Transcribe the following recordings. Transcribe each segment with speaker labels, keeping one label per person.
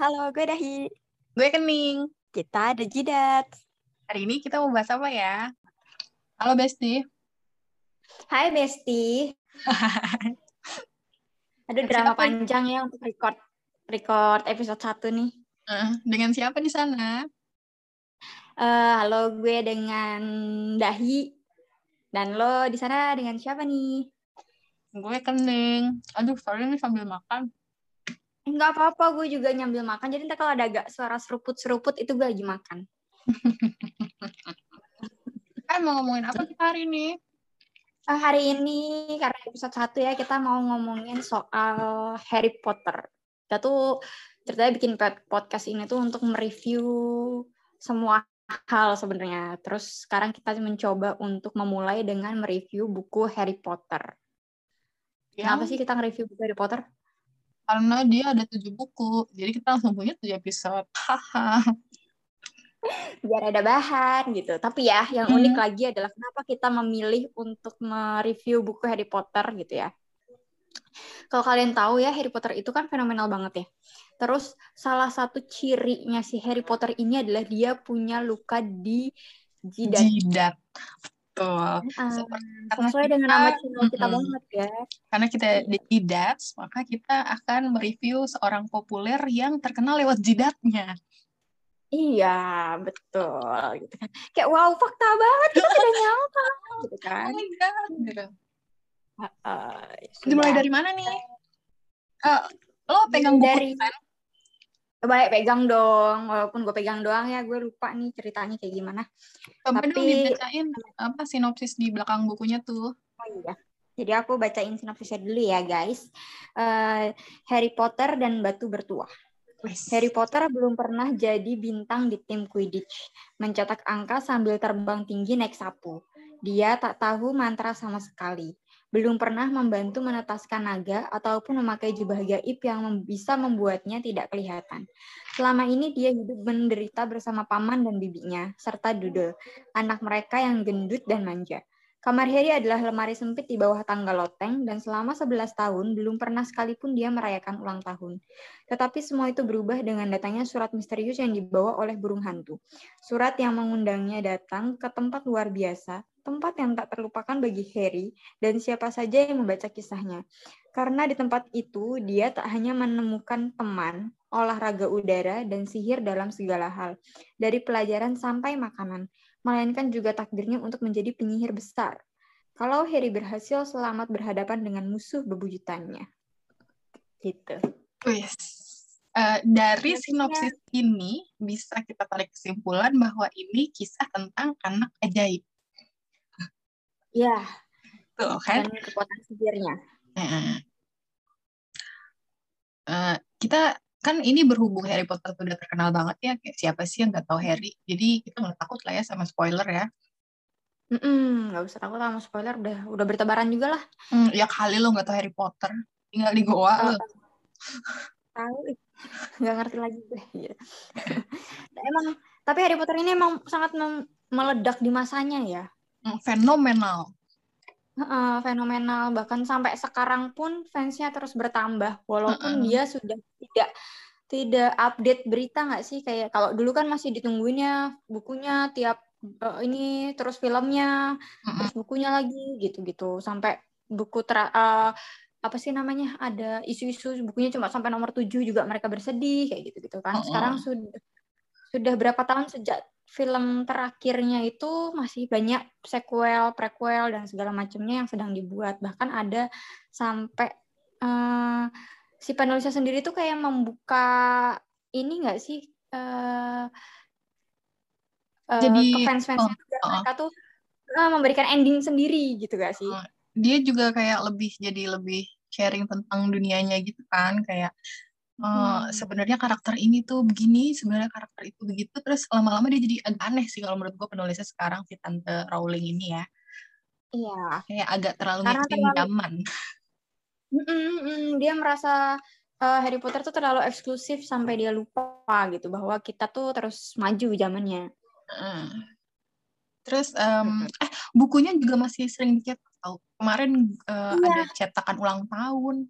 Speaker 1: Halo, gue Dahi.
Speaker 2: Gue Kening.
Speaker 1: Kita ada Jidat.
Speaker 2: Hari ini kita mau bahas apa ya? Halo Besti.
Speaker 1: Hai Besti. Aduh, drama
Speaker 2: Siapa?
Speaker 1: panjang ya untuk record record episode 1 nih.
Speaker 2: Eh, dengan siapa di sana?
Speaker 1: Eh, halo, gue dengan Dahi. Dan lo di sana dengan siapa nih?
Speaker 2: Gue Kening. Aduh, sorry nih sambil makan.
Speaker 1: Enggak apa-apa, gue juga nyambil makan. Jadi ntar kalau ada agak suara seruput-seruput itu gue lagi makan.
Speaker 2: Eh, mau ngomongin apa kita hari ini?
Speaker 1: Eh, hari ini karena episode 1 ya kita mau ngomongin soal Harry Potter. Kita tuh ceritanya bikin pod- podcast ini tuh untuk mereview semua hal sebenarnya. Terus sekarang kita mencoba untuk memulai dengan mereview buku Harry Potter. Kenapa sih kita nge-review buku Harry Potter?
Speaker 2: Karena dia ada tujuh buku. Jadi kita langsung punya tujuh episode. Haha.
Speaker 1: Biar ada bahan gitu. Tapi ya yang
Speaker 2: Hmm.
Speaker 1: unik lagi adalah kenapa kita memilih untuk mereview buku Harry Potter gitu ya. Kalau kalian tahu ya Harry Potter itu kan fenomenal banget ya. Terus salah satu cirinya si Harry Potter ini adalah dia punya luka di jidat.
Speaker 2: Jidat. Betul.
Speaker 1: Ah,
Speaker 2: Karena
Speaker 1: sesuai dengan
Speaker 2: kita-
Speaker 1: nama channel kita
Speaker 2: Mm-mm.
Speaker 1: banget ya.
Speaker 2: Karena kita di jidat, maka kita akan mereview seorang populer yang terkenal lewat jidatnya.
Speaker 1: Iya, betul gitu kan. Kayak wow, fakta banget kita tidak nyangka gitu
Speaker 2: Oh
Speaker 1: kan.
Speaker 2: my God. Gitu.
Speaker 1: Ah,
Speaker 2: Dimulai dari mana nih? Eh, lo pegang buku
Speaker 1: Dari-
Speaker 2: kan?
Speaker 1: Coba ya pegang dong, walaupun gue pegang doang ya, gue lupa nih ceritanya kayak gimana.
Speaker 2: Coba dong
Speaker 1: Tapi-
Speaker 2: dibacain apa sinopsis di belakang bukunya tuh.
Speaker 1: Oh iya. Jadi aku bacain sinopsisnya dulu ya guys. Eh, Harry Potter dan Batu Bertuah. Harry Potter belum pernah jadi bintang di tim Quidditch, mencetak angka sambil terbang tinggi naik sapu. Dia tak tahu mantra sama sekali. Belum pernah membantu menetaskan naga ataupun memakai jubah gaib yang bisa membuatnya tidak kelihatan. Selama ini dia hidup menderita bersama paman dan bibinya, serta Doodle, anak mereka yang gendut dan manja. Kamar Harry adalah lemari sempit di bawah tangga loteng dan selama 11 tahun belum pernah sekalipun dia merayakan ulang tahun. Tetapi semua itu berubah dengan datangnya surat misterius yang dibawa oleh burung hantu. Surat yang mengundangnya datang ke tempat luar biasa, tempat yang tak terlupakan bagi Harry dan siapa saja yang membaca kisahnya. Karena di tempat itu dia tak hanya menemukan teman, olahraga udara, dan sihir dalam segala hal, dari pelajaran sampai makanan, melainkan juga takdirnya untuk menjadi penyihir besar. Kalau Harry berhasil selamat berhadapan dengan musuh bebuyutannya. Gitu.
Speaker 2: Wis. Eh, dari
Speaker 1: Sinopsisnya-
Speaker 2: sinopsis ini bisa kita tarik kesimpulan bahwa ini kisah tentang anak ajaib.
Speaker 1: Ya,
Speaker 2: Tuh kan?
Speaker 1: dan kekuatan sihirnya.
Speaker 2: Eh, kita kan ini berhubung Harry Potter tuh udah terkenal banget ya, kayak siapa sih yang nggak tahu Harry? Jadi kita nggak takut lah ya sama spoiler ya.
Speaker 1: Nggak usah takut sama spoiler, udah udah bertebaran juga lah.
Speaker 2: Hmm, ya kali lo nggak tahu Harry Potter, tinggal di Goa lo.
Speaker 1: Tahu, nggak ngerti lagi gue. Iya. Emang, tapi Harry Potter ini emang sangat meledak di masanya ya.
Speaker 2: Hmm, fenomenal.
Speaker 1: Heeh, fenomenal bahkan sampai sekarang pun fansnya terus bertambah walaupun
Speaker 2: Heeh.
Speaker 1: dia sudah tidak tidak update berita nggak sih kayak kalau dulu kan masih ditungguinnya bukunya tiap eh, ini terus filmnya
Speaker 2: Mm-mm.
Speaker 1: terus bukunya lagi gitu-gitu sampai buku ter eh, apa sih namanya ada isu-isu bukunya cuma sampai nomor 7 juga mereka bersedih kayak gitu-gitu kan
Speaker 2: Heeh.
Speaker 1: sekarang sudah sudah berapa tahun sejak film terakhirnya itu masih banyak sequel, prequel dan segala macamnya yang sedang dibuat. Bahkan ada sampai eh, si penulisnya sendiri tuh kayak membuka ini nggak sih eh eh,
Speaker 2: Jadi,
Speaker 1: ke fans-fansnya
Speaker 2: oh, oh.
Speaker 1: mereka tuh memberikan ending sendiri gitu gak sih?
Speaker 2: Oh, Dia juga kayak lebih jadi lebih sharing tentang dunianya gitu kan, kayak
Speaker 1: Hmm.
Speaker 2: sebenarnya karakter ini tuh begini, sebenarnya karakter itu begitu, terus lama-lama dia jadi agak aneh sih kalau menurut gue penulisnya sekarang si Tante Rowling ini ya,
Speaker 1: Iya.
Speaker 2: kayak agak terlalu
Speaker 1: Karena
Speaker 2: ngikutin
Speaker 1: terlalu-
Speaker 2: zaman.
Speaker 1: Mm, dia merasa eh, Harry Potter tuh terlalu eksklusif sampai dia lupa gitu bahwa kita tuh terus maju zamannya.
Speaker 2: Heeh. Terus em, eh bukunya juga masih sering dicetak. Kemarin eh,
Speaker 1: Iya.
Speaker 2: ada cetakan ulang tahun.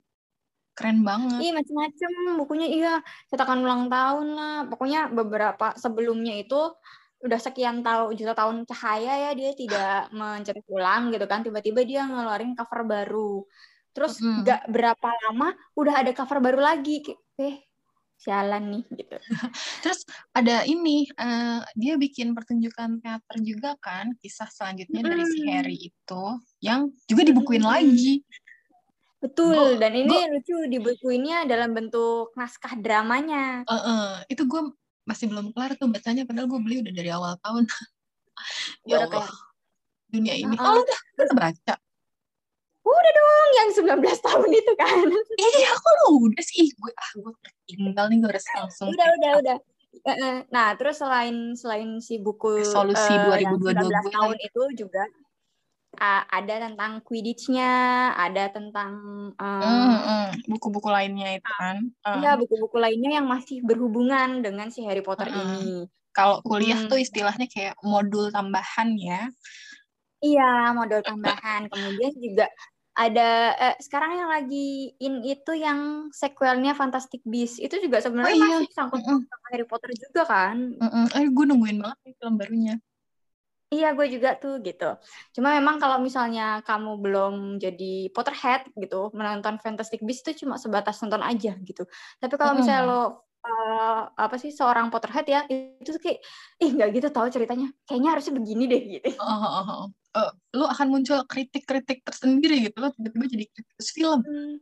Speaker 2: Keren banget
Speaker 1: iya macam-macam bukunya iya cetakan ulang tahun lah pokoknya beberapa sebelumnya itu udah sekian tahun juta tahun cahaya ya dia tidak mencetak ulang gitu kan tiba-tiba dia ngeluarin cover baru terus mm. gak berapa lama udah ada cover baru lagi eh sialan nih gitu.
Speaker 2: Terus ada ini uh, dia bikin pertunjukan teater juga kan kisah selanjutnya hmm. dari si Harry itu yang juga dibukuin hmm. lagi.
Speaker 1: Betul, gua, dan ini gua, lucu di bukuinnya dalam bentuk naskah dramanya.
Speaker 2: Uh, uh, itu gue masih belum kelar tuh bacanya, padahal gue beli udah dari awal tahun. ya Allah, kayak, dunia ini. Uh, oh, udah, udah baca?
Speaker 1: Udah dong, yang 19 tahun itu kan.
Speaker 2: Iya, aku udah sih. Gue ah, gue tertinggal nih, gue harus langsung.
Speaker 1: Udah, udah, udah. Nah, terus selain selain si buku
Speaker 2: Resolusi uh, 2022 yang 19
Speaker 1: tahun itu juga uh, ada tentang Quidditch-nya, ada tentang
Speaker 2: buku-buku um, mm, mm. lainnya itu kan.
Speaker 1: Iya, uh. buku-buku lainnya yang masih berhubungan dengan si Harry Potter uh. ini.
Speaker 2: Kalau kuliah hmm. tuh istilahnya kayak modul tambahan ya.
Speaker 1: Iya, modul tambahan. Kemudian juga ada eh, sekarang yang lagi in itu yang sequelnya Fantastic Beasts itu juga sebenarnya oh, iya. masih sangkut mm -mm. sama Harry Potter juga kan?
Speaker 2: Mm -mm. Eh, gue nungguin banget nih film barunya.
Speaker 1: Iya, gue juga tuh gitu. Cuma memang kalau misalnya kamu belum jadi Potterhead gitu, menonton Fantastic Beasts itu cuma sebatas nonton aja gitu. Tapi kalau misalnya lo uh, apa sih seorang Potterhead ya, itu tuh kayak, ih nggak gitu tahu ceritanya. Kayaknya harusnya begini deh gitu.
Speaker 2: Oh, oh, oh. Uh, lo akan muncul kritik-kritik tersendiri gitu, lo tiba-tiba jadi kritikus film. Hmm.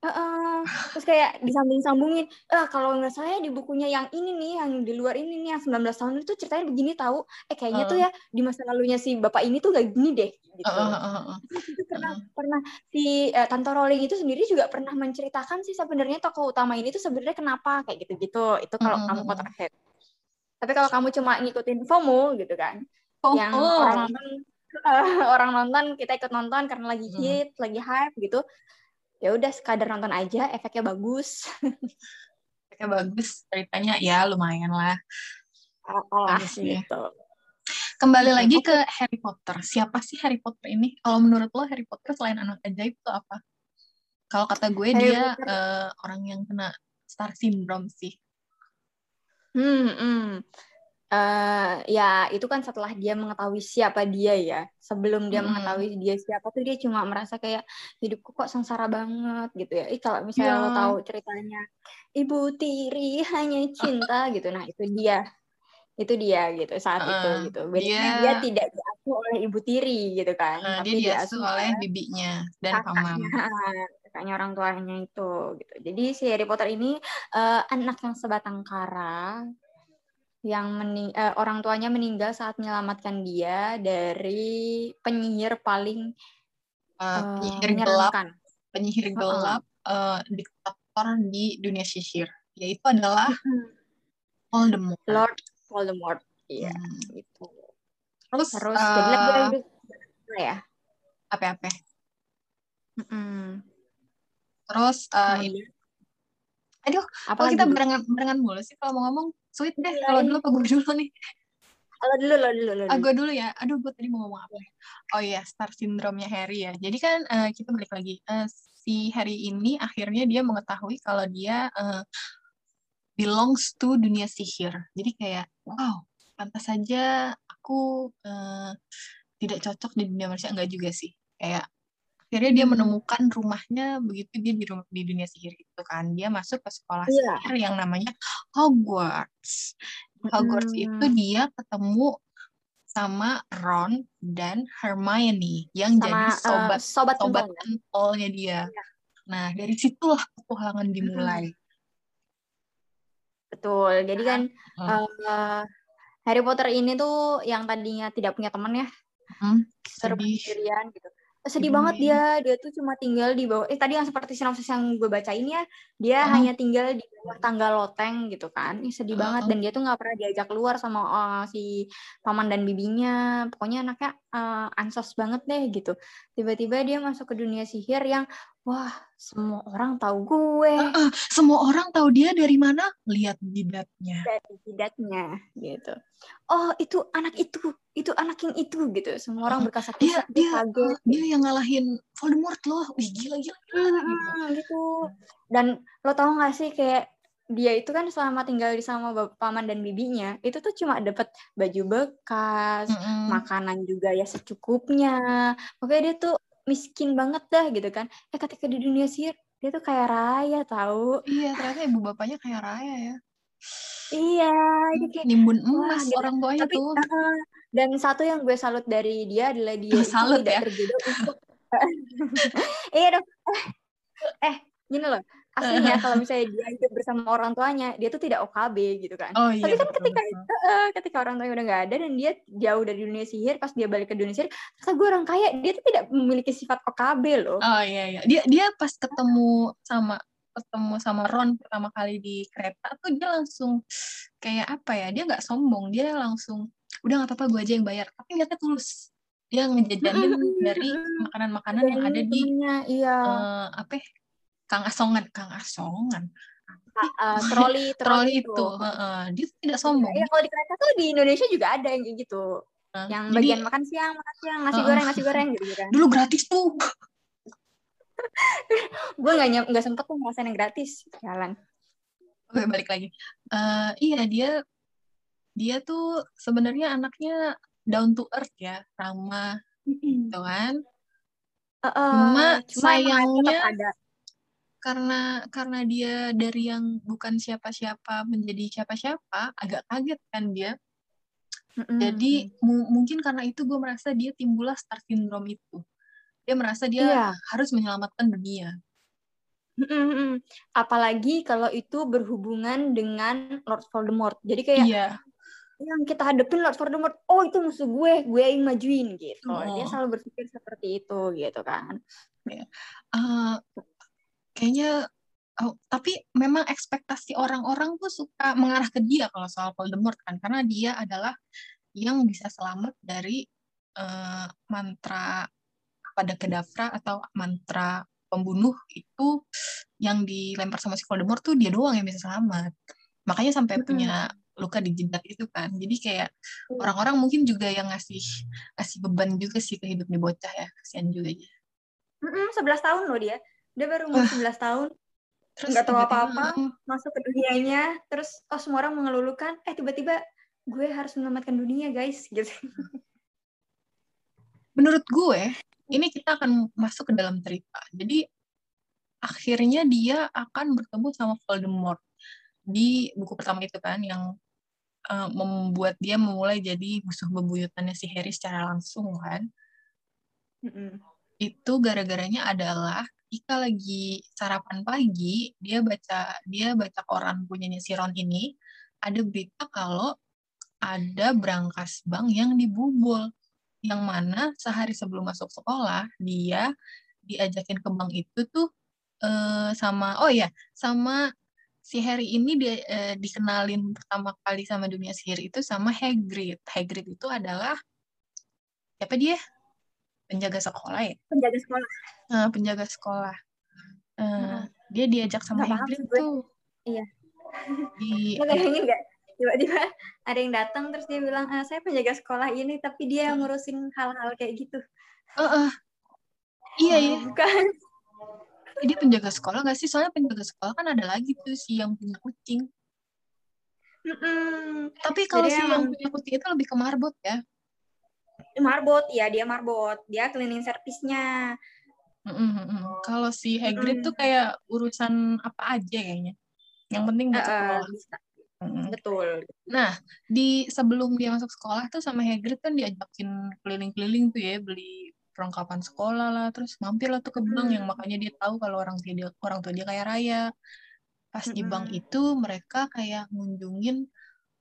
Speaker 1: Uh, uh, terus kayak disambung-sambungin, eh kalau nggak salah ya di bukunya yang ini nih, yang di luar ini nih, yang 19 tahun itu ceritanya begini tahu. Eh kayaknya uh. tuh ya di masa lalunya si bapak ini tuh gak gini deh gitu. Uh, uh, uh, uh. Itu pernah uh. pernah si uh, Tante Rowling itu sendiri juga pernah menceritakan sih sebenarnya tokoh utama ini tuh sebenarnya kenapa kayak gitu-gitu. Itu kalau uh, uh, kamu Potterhead. Tapi kalau kamu cuma ngikutin FOMO gitu kan, oh, yang oh. orang nonton uh, orang nonton kita ikut nonton karena lagi hit, uh. lagi hype gitu ya udah sekadar nonton aja efeknya bagus.
Speaker 2: Efeknya bagus ceritanya ya lumayan lah.
Speaker 1: Oh, oh gitu
Speaker 2: kembali lagi ke Harry Potter. Siapa sih Harry Potter ini? Kalau menurut lo Harry Potter selain anak ajaib itu apa? Kalau kata gue Harry dia uh, orang yang kena star syndrome sih.
Speaker 1: Hmm, hmm uh, ya itu kan setelah dia mengetahui siapa dia ya. Sebelum dia hmm. mengetahui dia siapa tuh dia cuma merasa kayak hidupku kok sengsara banget gitu ya. Ih, kalau misalnya yeah. lo tahu ceritanya ibu tiri hanya cinta gitu. Nah itu dia. Itu dia gitu saat uh, itu gitu. Bedanya dia, dia tidak diasuh oleh ibu tiri gitu kan.
Speaker 2: Uh, tapi dia diasuh oleh bibinya dan paman
Speaker 1: kakaknya orang tuanya itu gitu. Jadi si Harry Potter ini uh, anak yang sebatang kara yang mening uh, orang tuanya meninggal saat menyelamatkan dia dari penyihir paling
Speaker 2: uh, penyihir gelap penyihir gelap uh, diktator di dunia sihir yaitu adalah Voldemort.
Speaker 1: Lord Voldemort. Iya hmm. itu
Speaker 2: terus
Speaker 1: terus uh, jadi lagi ya?
Speaker 2: Apa-apa? Terus uh, ini aduh apa kita barengan barengan mulu sih kalau mau ngomong Sweet deh, iya, kalau iya. dulu apa gue dulu nih?
Speaker 1: Kalau dulu, lo dulu, lo
Speaker 2: ah, dulu. Ah, gue dulu ya. Aduh, gue tadi mau ngomong apa ya? Oh iya, star syndrome-nya Harry ya. Jadi kan uh, kita balik lagi. Uh, si Harry ini akhirnya dia mengetahui kalau dia uh, belongs to dunia sihir. Jadi kayak, wow, pantas saja aku uh, tidak cocok di dunia manusia. Enggak juga sih. Kayak akhirnya dia hmm. menemukan rumahnya begitu dia di, di dunia sihir itu kan dia masuk ke sekolah yeah. sihir yang namanya Hogwarts Hogwarts hmm. itu dia ketemu sama Ron dan Hermione yang sama, jadi sobat uh, sobat, sobat kentolnya dia. Yeah. Nah dari situlah petualangan dimulai.
Speaker 1: Betul. Jadi kan hmm. uh, Harry Potter ini tuh yang tadinya tidak punya teman ya, hmm, sendirian gitu sedih banget dia. Dia tuh cuma tinggal di bawah eh tadi yang seperti sinopsis yang gue bacain ya dia uh. hanya tinggal di bawah tangga loteng gitu kan. Ini sedih banget. Dan dia tuh nggak pernah diajak keluar sama uh, si paman dan bibinya. Pokoknya anaknya uh, ansos banget deh gitu. Tiba-tiba dia masuk ke dunia sihir yang wah semua orang tahu gue.
Speaker 2: Uh, uh, semua orang tahu dia dari mana? Lihat jidatnya.
Speaker 1: Dari jidatnya gitu. Oh itu anak itu, itu anak yang itu gitu. Semua orang berkasa
Speaker 2: dia dia, dia, dia yang ngalahin Voldemort loh. Wih gila gila. gila
Speaker 1: hmm, gitu. gitu. Dan lo tau gak sih kayak dia itu kan selama tinggal di sama paman dan bibinya itu tuh cuma dapat baju bekas, mm -hmm. makanan juga ya secukupnya. Makanya dia tuh miskin banget dah gitu kan. Eh ketika di dunia sihir dia tuh kayak raya tahu
Speaker 2: iya ternyata ibu bapaknya kayak raya ya.
Speaker 1: Iya ini kayak
Speaker 2: nimbun emas gitu. orang tuanya Tapi, tuh.
Speaker 1: uh, dan satu yang gue salut dari dia adalah dia oh,
Speaker 2: salut tidak
Speaker 1: ya? tergoda untuk iya dong. Eh, eh gini loh aslinya kalau misalnya dia hidup bersama orang tuanya dia tuh tidak OKB gitu kan.
Speaker 2: Oh, iya,
Speaker 1: tapi kan ketika Uh, ketika orang tuanya udah nggak ada dan dia jauh dari dunia sihir pas dia balik ke dunia sihir ternyata gue orang kaya dia tuh tidak memiliki sifat OKB loh.
Speaker 2: Oh iya iya. Dia dia pas ketemu sama ketemu sama Ron pertama kali di kereta tuh dia langsung kayak apa ya dia nggak sombong dia langsung udah nggak apa-apa gue aja yang bayar. Tapi niatnya tulus dia ngejajanin dari makanan-makanan yang ada di
Speaker 1: iya.
Speaker 2: uh, apa ya, Kang Asongan, Kang Asongan.
Speaker 1: Uh, troli,
Speaker 2: troli itu, itu. Uh, uh, dia tidak sombong.
Speaker 1: Ya, kalau di kereta tuh di Indonesia juga ada yang kayak gitu. Uh, yang jadi, bagian makan siang, makan siang, nasi uh, goreng, nasi goreng gitu kan.
Speaker 2: Dulu gratis tuh.
Speaker 1: gue nggak nggak sempet tuh ngerasain yang gratis jalan.
Speaker 2: Oke balik lagi. Uh, iya dia dia tuh sebenarnya anaknya down to earth ya, ramah, gitu kan. Uh, uh, cuma, cuma sayangnya ada karena karena dia dari yang bukan siapa-siapa menjadi siapa-siapa agak kaget kan dia mm-hmm. jadi mu- mungkin karena itu gue merasa dia timbullah star syndrome itu dia merasa dia yeah. harus menyelamatkan dunia
Speaker 1: mm-hmm. apalagi kalau itu berhubungan dengan Lord Voldemort jadi kayak
Speaker 2: yeah.
Speaker 1: yang kita hadapin Lord Voldemort oh itu musuh gue gue yang majuin gitu oh. dia selalu berpikir seperti itu gitu kan
Speaker 2: uh, kayaknya oh, tapi memang ekspektasi orang-orang tuh suka mengarah ke dia kalau soal Voldemort kan karena dia adalah yang bisa selamat dari uh, mantra pada kedavra atau mantra pembunuh itu yang dilempar sama si Voldemort tuh dia doang yang bisa selamat. Makanya sampai punya luka di jidat itu kan. Jadi kayak orang-orang mungkin juga yang ngasih ngasih beban juga sih ke hidup nih bocah ya kasihan juga ya
Speaker 1: sebelas tahun loh dia dia baru umur 11 tahun terus nggak tahu apa-apa masuk ke dunianya terus oh semua orang mengelulukan eh tiba-tiba gue harus menyelamatkan dunia guys gitu.
Speaker 2: Menurut gue ini kita akan masuk ke dalam cerita. Jadi akhirnya dia akan bertemu sama Voldemort di buku pertama itu kan yang uh, membuat dia memulai jadi musuh bebuyutannya si Harry secara langsung kan. Mm -mm. Itu gara-garanya adalah Ika lagi sarapan pagi, dia baca dia baca koran punyanya si Ron ini, ada berita kalau ada brankas bank yang dibobol. Yang mana sehari sebelum masuk sekolah, dia diajakin ke bank itu tuh eh, sama oh ya, sama si Harry ini dia eh, dikenalin pertama kali sama dunia sihir itu sama Hagrid. Hagrid itu adalah siapa dia? Penjaga sekolah ya?
Speaker 1: Penjaga sekolah.
Speaker 2: Uh, penjaga sekolah. Uh, dia diajak sama Hagrid tuh.
Speaker 1: Iya. Di tiba-tiba ada yang datang terus dia bilang ah, saya penjaga sekolah ini tapi dia yang ngurusin hal-hal kayak gitu.
Speaker 2: Uh, uh. iya. Iya bukan. Jadi penjaga sekolah gak sih? Soalnya penjaga sekolah kan ada lagi tuh si yang punya kucing.
Speaker 1: Mm -mm.
Speaker 2: Tapi kalau si yang punya kucing itu lebih ke marbot ya
Speaker 1: marbot ya dia marbot dia cleaning servisnya
Speaker 2: mm-hmm. kalau si Hagrid mm. tuh kayak urusan apa aja kayaknya yang penting baca uh, bisa.
Speaker 1: Mm-hmm. betul
Speaker 2: nah di sebelum dia masuk sekolah tuh sama Hagrid kan diajakin keliling-keliling tuh ya beli perlengkapan sekolah lah terus mampir lah tuh ke bank mm. yang makanya dia tahu kalau orang tua dia orang tua dia kayak raya pas mm-hmm. di bank itu mereka kayak ngunjungin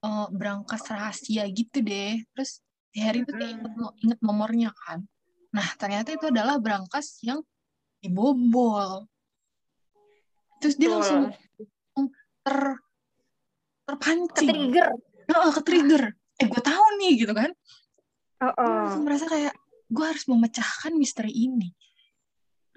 Speaker 2: uh, berangkas rahasia gitu deh terus si Harry itu inget, inget nomornya kan. Nah ternyata itu adalah berangkas yang dibobol. Terus dia langsung ter terpancing.
Speaker 1: Ke trigger
Speaker 2: oh, ke trigger eh gue tahu nih gitu kan.
Speaker 1: Oh, oh.
Speaker 2: langsung merasa kayak gue harus memecahkan misteri ini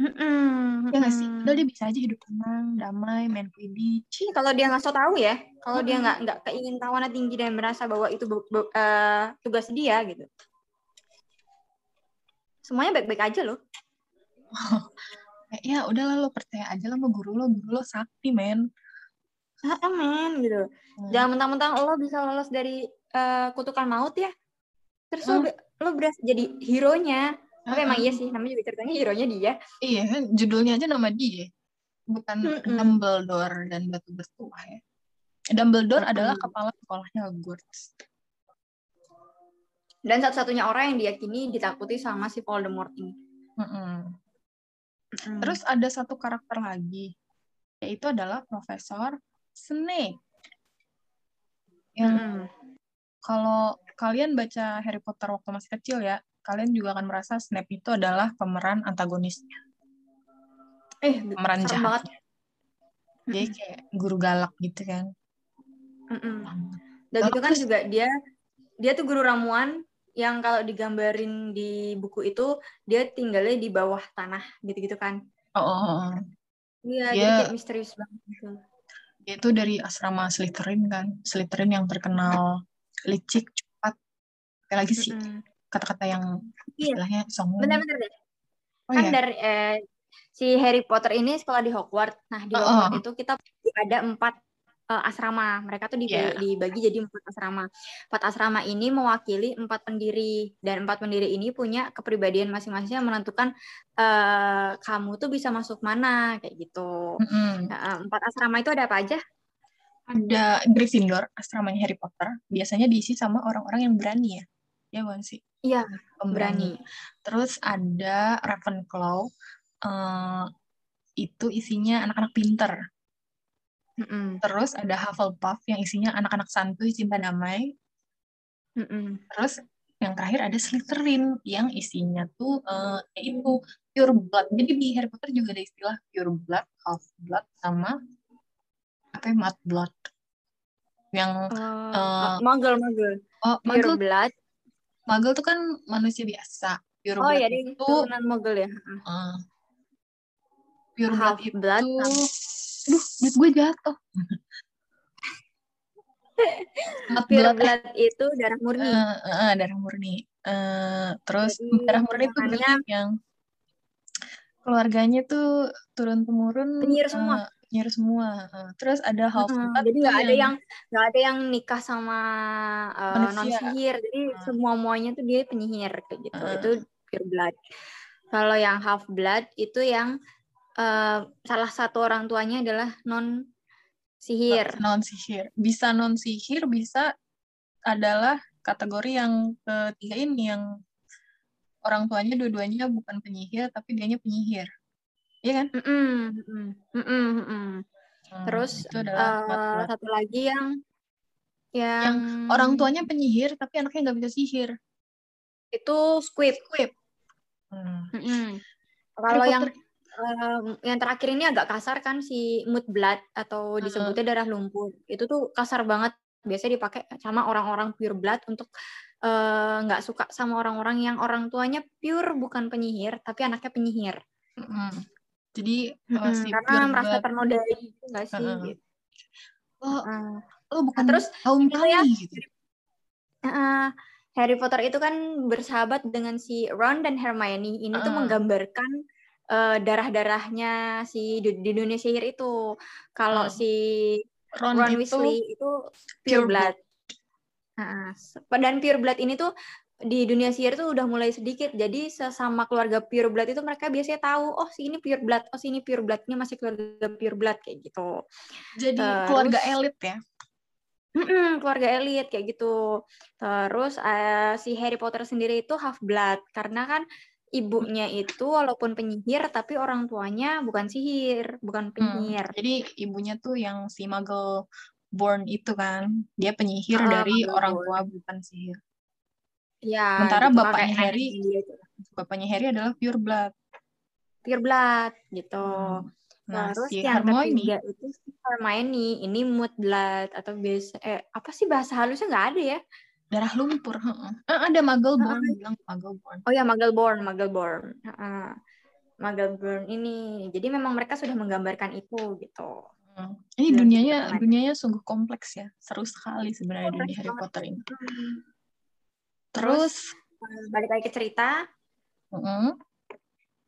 Speaker 1: Mm-mm,
Speaker 2: Ya nggak sih? Padahal dia bisa aja hidup tenang, damai, main quidditch.
Speaker 1: Kalau dia nggak so tahu ya, kalau dia
Speaker 2: Mm-mm.
Speaker 1: nggak nggak keingintahuannya tinggi dan merasa bahwa itu bu- bu- eh, tugas dia gitu. Semuanya baik-baik aja loh.
Speaker 2: Kayak, ya udahlah lo percaya aja lah sama guru lo, guru lo sakti men.
Speaker 1: Ah, men gitu.
Speaker 2: Hmm.
Speaker 1: Jangan mentang-mentang lo bisa lolos dari eh, kutukan maut ya. Terus lo,
Speaker 2: Hmm.
Speaker 1: lo berasa jadi hero-nya. Tapi emang iya sih, namanya juga ceritanya hero-nya dia.
Speaker 2: Iya kan, judulnya aja nama dia. Bukan
Speaker 1: Mm-mm.
Speaker 2: Dumbledore dan Batu Bertuah ya. Dumbledore
Speaker 1: Mm-mm.
Speaker 2: adalah kepala sekolahnya Hogwarts.
Speaker 1: Dan satu-satunya orang yang diyakini ditakuti sama si Voldemort ini.
Speaker 2: Mm-mm.
Speaker 1: Mm-mm.
Speaker 2: Terus ada satu karakter lagi, yaitu adalah Profesor Snape. Yang
Speaker 1: Mm-mm.
Speaker 2: kalau kalian baca Harry Potter waktu masih kecil ya, kalian juga akan merasa Snape itu adalah pemeran antagonisnya,
Speaker 1: eh,
Speaker 2: pemeran jahatnya. Dia kayak guru galak gitu kan. Banget.
Speaker 1: Dan gitu kan juga dia dia tuh guru ramuan yang kalau digambarin di buku itu dia tinggalnya di bawah tanah gitu-gitu kan.
Speaker 2: Oh, oh, oh, oh.
Speaker 1: Iya,
Speaker 2: Dia-
Speaker 1: jadi kayak misterius banget gitu.
Speaker 2: Dia itu dari asrama Slytherin kan. Slytherin yang terkenal licik, cepat. Apalagi sih
Speaker 1: Mm-mm.
Speaker 2: Kata-kata yang
Speaker 1: Iya.
Speaker 2: istilahnya songong.
Speaker 1: Bentar-bentar deh.
Speaker 2: Oh
Speaker 1: kan
Speaker 2: iya.
Speaker 1: dari eh, si Harry Potter ini sekolah di Hogwarts. Nah, di
Speaker 2: Oh,
Speaker 1: Hogwarts
Speaker 2: oh.
Speaker 1: itu kita ada empat eh, asrama. Mereka tuh dibagi,
Speaker 2: Iya.
Speaker 1: dibagi jadi empat asrama. Empat asrama ini mewakili empat pendiri dan empat pendiri ini punya kepribadian masing-masing yang menentukan eh, kamu tuh bisa masuk mana kayak gitu. Nah, eh, empat asrama itu ada apa aja?
Speaker 2: Ada Gryffindor, asramanya Harry Potter. Biasanya diisi sama orang-orang yang berani ya. Ya bukan sih?
Speaker 1: Iya,
Speaker 2: Pemberani.
Speaker 1: berani.
Speaker 2: Terus ada Ravenclaw. eh, itu isinya anak-anak pinter.
Speaker 1: Mm-mm,
Speaker 2: Terus ada Hufflepuff yang isinya anak-anak santuy, cinta damai.
Speaker 1: mm-mm.
Speaker 2: Terus yang terakhir ada Slytherin yang isinya tuh eh, yaitu pure blood. Jadi di Harry Potter juga ada istilah pure blood, half blood, sama apa ya, mud blood. Yang
Speaker 1: Eh,
Speaker 2: Eh,
Speaker 1: Muggle, Muggle.
Speaker 2: oh,
Speaker 1: Pure
Speaker 2: Muggle,
Speaker 1: blood.
Speaker 2: Muggle tuh kan manusia biasa. Pure
Speaker 1: Oh
Speaker 2: blood
Speaker 1: iya, dia
Speaker 2: itu
Speaker 1: turunan Muggle ya.
Speaker 2: eh, pure blood itu
Speaker 1: blood
Speaker 2: Aduh, duit gue jatuh.
Speaker 1: Pure
Speaker 2: blood,
Speaker 1: blood itu darah murni.
Speaker 2: eh, eh, darah murni. Eh, terus
Speaker 1: Jadi,
Speaker 2: darah murni itu yang keluarganya tuh turun temurun
Speaker 1: Penyihir semua.
Speaker 2: Penyihir semua. Eh, terus ada half blood
Speaker 1: Jadi nggak ada yang nggak ada yang nikah sama
Speaker 2: Manusia.
Speaker 1: non sihir. Jadi
Speaker 2: Hmm.
Speaker 1: semua muanya tuh dia penyihir kayak gitu.
Speaker 2: Hmm.
Speaker 1: Itu pure blood. Kalau yang half blood itu yang eh, salah satu orang tuanya adalah non sihir.
Speaker 2: non sihir. Bisa non sihir, bisa adalah kategori yang ketiga ini yang orang tuanya dua-duanya bukan penyihir tapi dianya penyihir. Iya kan?
Speaker 1: Mm-mm, mm-mm, mm-mm, mm-mm.
Speaker 2: Hmm,
Speaker 1: Terus
Speaker 2: itu adalah blood.
Speaker 1: satu lagi yang yang,
Speaker 2: orang tuanya penyihir tapi anaknya nggak bisa sihir.
Speaker 1: itu squib.
Speaker 2: Squib. Hmm. Harry
Speaker 1: Kalau yang em, yang terakhir ini agak kasar kan si mood blood atau
Speaker 2: Hmm.
Speaker 1: disebutnya darah lumpur. Itu tuh kasar banget. Biasanya dipakai sama orang-orang pure blood untuk eh, nggak suka sama orang-orang yang orang tuanya pure bukan penyihir tapi anaknya penyihir.
Speaker 2: Mm-mm. Jadi
Speaker 1: Mm-mm,
Speaker 2: uh, si
Speaker 1: Karena merasa
Speaker 2: blood,
Speaker 1: ternodai gitu nggak sih?
Speaker 2: Mm-mm.
Speaker 1: Gitu.
Speaker 2: oh,
Speaker 1: Eh,
Speaker 2: lo bukan
Speaker 1: terus
Speaker 2: kaum
Speaker 1: ya,
Speaker 2: gitu.
Speaker 1: eh, Harry Potter itu kan bersahabat dengan si Ron dan Hermione. Ini tuh
Speaker 2: Mm-mm.
Speaker 1: menggambarkan eh, darah-darahnya si di, dunia sihir itu. Kalau
Speaker 2: Mm.
Speaker 1: si
Speaker 2: Ron,
Speaker 1: Ron
Speaker 2: itu
Speaker 1: Weasley itu
Speaker 2: pure
Speaker 1: pure blood. Nah, dan pure blood ini tuh di dunia sihir tuh udah mulai sedikit. Jadi sesama keluarga pure blood itu mereka biasanya tahu, oh si ini pure blood, oh si ini pure blood, ini masih keluarga pure blood kayak gitu.
Speaker 2: jadi
Speaker 1: Terus-
Speaker 2: keluarga elit ya.
Speaker 1: Keluarga elit kayak gitu. Terus eh, si Harry Potter sendiri itu half blood karena kan ibunya itu walaupun penyihir tapi orang tuanya bukan sihir, bukan
Speaker 2: Hmm,
Speaker 1: penyihir.
Speaker 2: Jadi ibunya tuh yang si Muggle born itu kan, dia penyihir
Speaker 1: Ah,
Speaker 2: dari orang tua bukan sihir.
Speaker 1: Ya,
Speaker 2: Sementara
Speaker 1: gitu,
Speaker 2: bapaknya Harry
Speaker 1: neneknya dia itu.
Speaker 2: Bapaknya Harry adalah pure blood.
Speaker 1: pure blood gitu.
Speaker 2: Hmm. Nah,
Speaker 1: Terus
Speaker 2: si
Speaker 1: yang
Speaker 2: Hermione,
Speaker 1: ketiga itu si Hermione, ini mood blood atau biasa eh apa sih bahasa halusnya nggak ada ya?
Speaker 2: darah lumpur. heeh. Eh, ada Muggle
Speaker 1: Ah,
Speaker 2: born, bilang Muggle born.
Speaker 1: Oh ya Muggle-born, Muggle-born. Heeh. Muggle Burn ini. Jadi memang mereka sudah menggambarkan itu gitu.
Speaker 2: Hmm. Ini Dan dunianya dunianya sungguh kompleks ya. Seru sekali sebenarnya kompleks dunia Harry Potter ini. Hmm.
Speaker 1: Terus, Terus balik lagi ke cerita.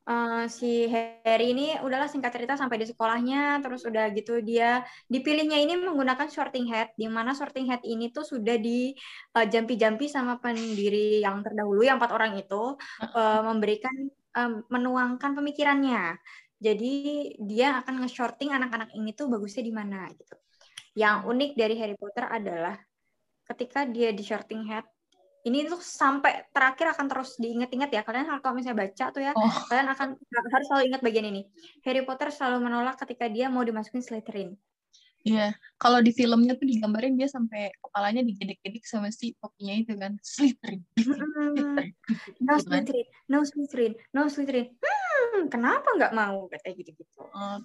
Speaker 1: Uh, si Harry ini udahlah singkat cerita sampai di sekolahnya terus udah gitu dia dipilihnya ini menggunakan sorting hat di mana sorting hat ini tuh sudah di uh, jampi-jampi sama pendiri yang terdahulu yang empat orang itu uh, memberikan um, menuangkan pemikirannya. Jadi dia akan nge-shorting anak-anak ini tuh bagusnya di mana gitu. Yang unik dari Harry Potter adalah ketika dia di shorting head ini tuh sampai terakhir akan terus diingat-ingat ya kalian kalau misalnya baca tuh ya oh. kalian akan harus selalu ingat bagian ini Harry Potter selalu menolak ketika dia mau dimasukin Slytherin
Speaker 2: Iya, kalau di filmnya tuh digambarin dia sampai kepalanya digedik-gedik sama si topinya itu kan, Slytherin.
Speaker 1: no gitu kan. Slytherin, no Slytherin, no Slytherin. Hmm, kenapa nggak mau kayak gitu-gitu? Uh,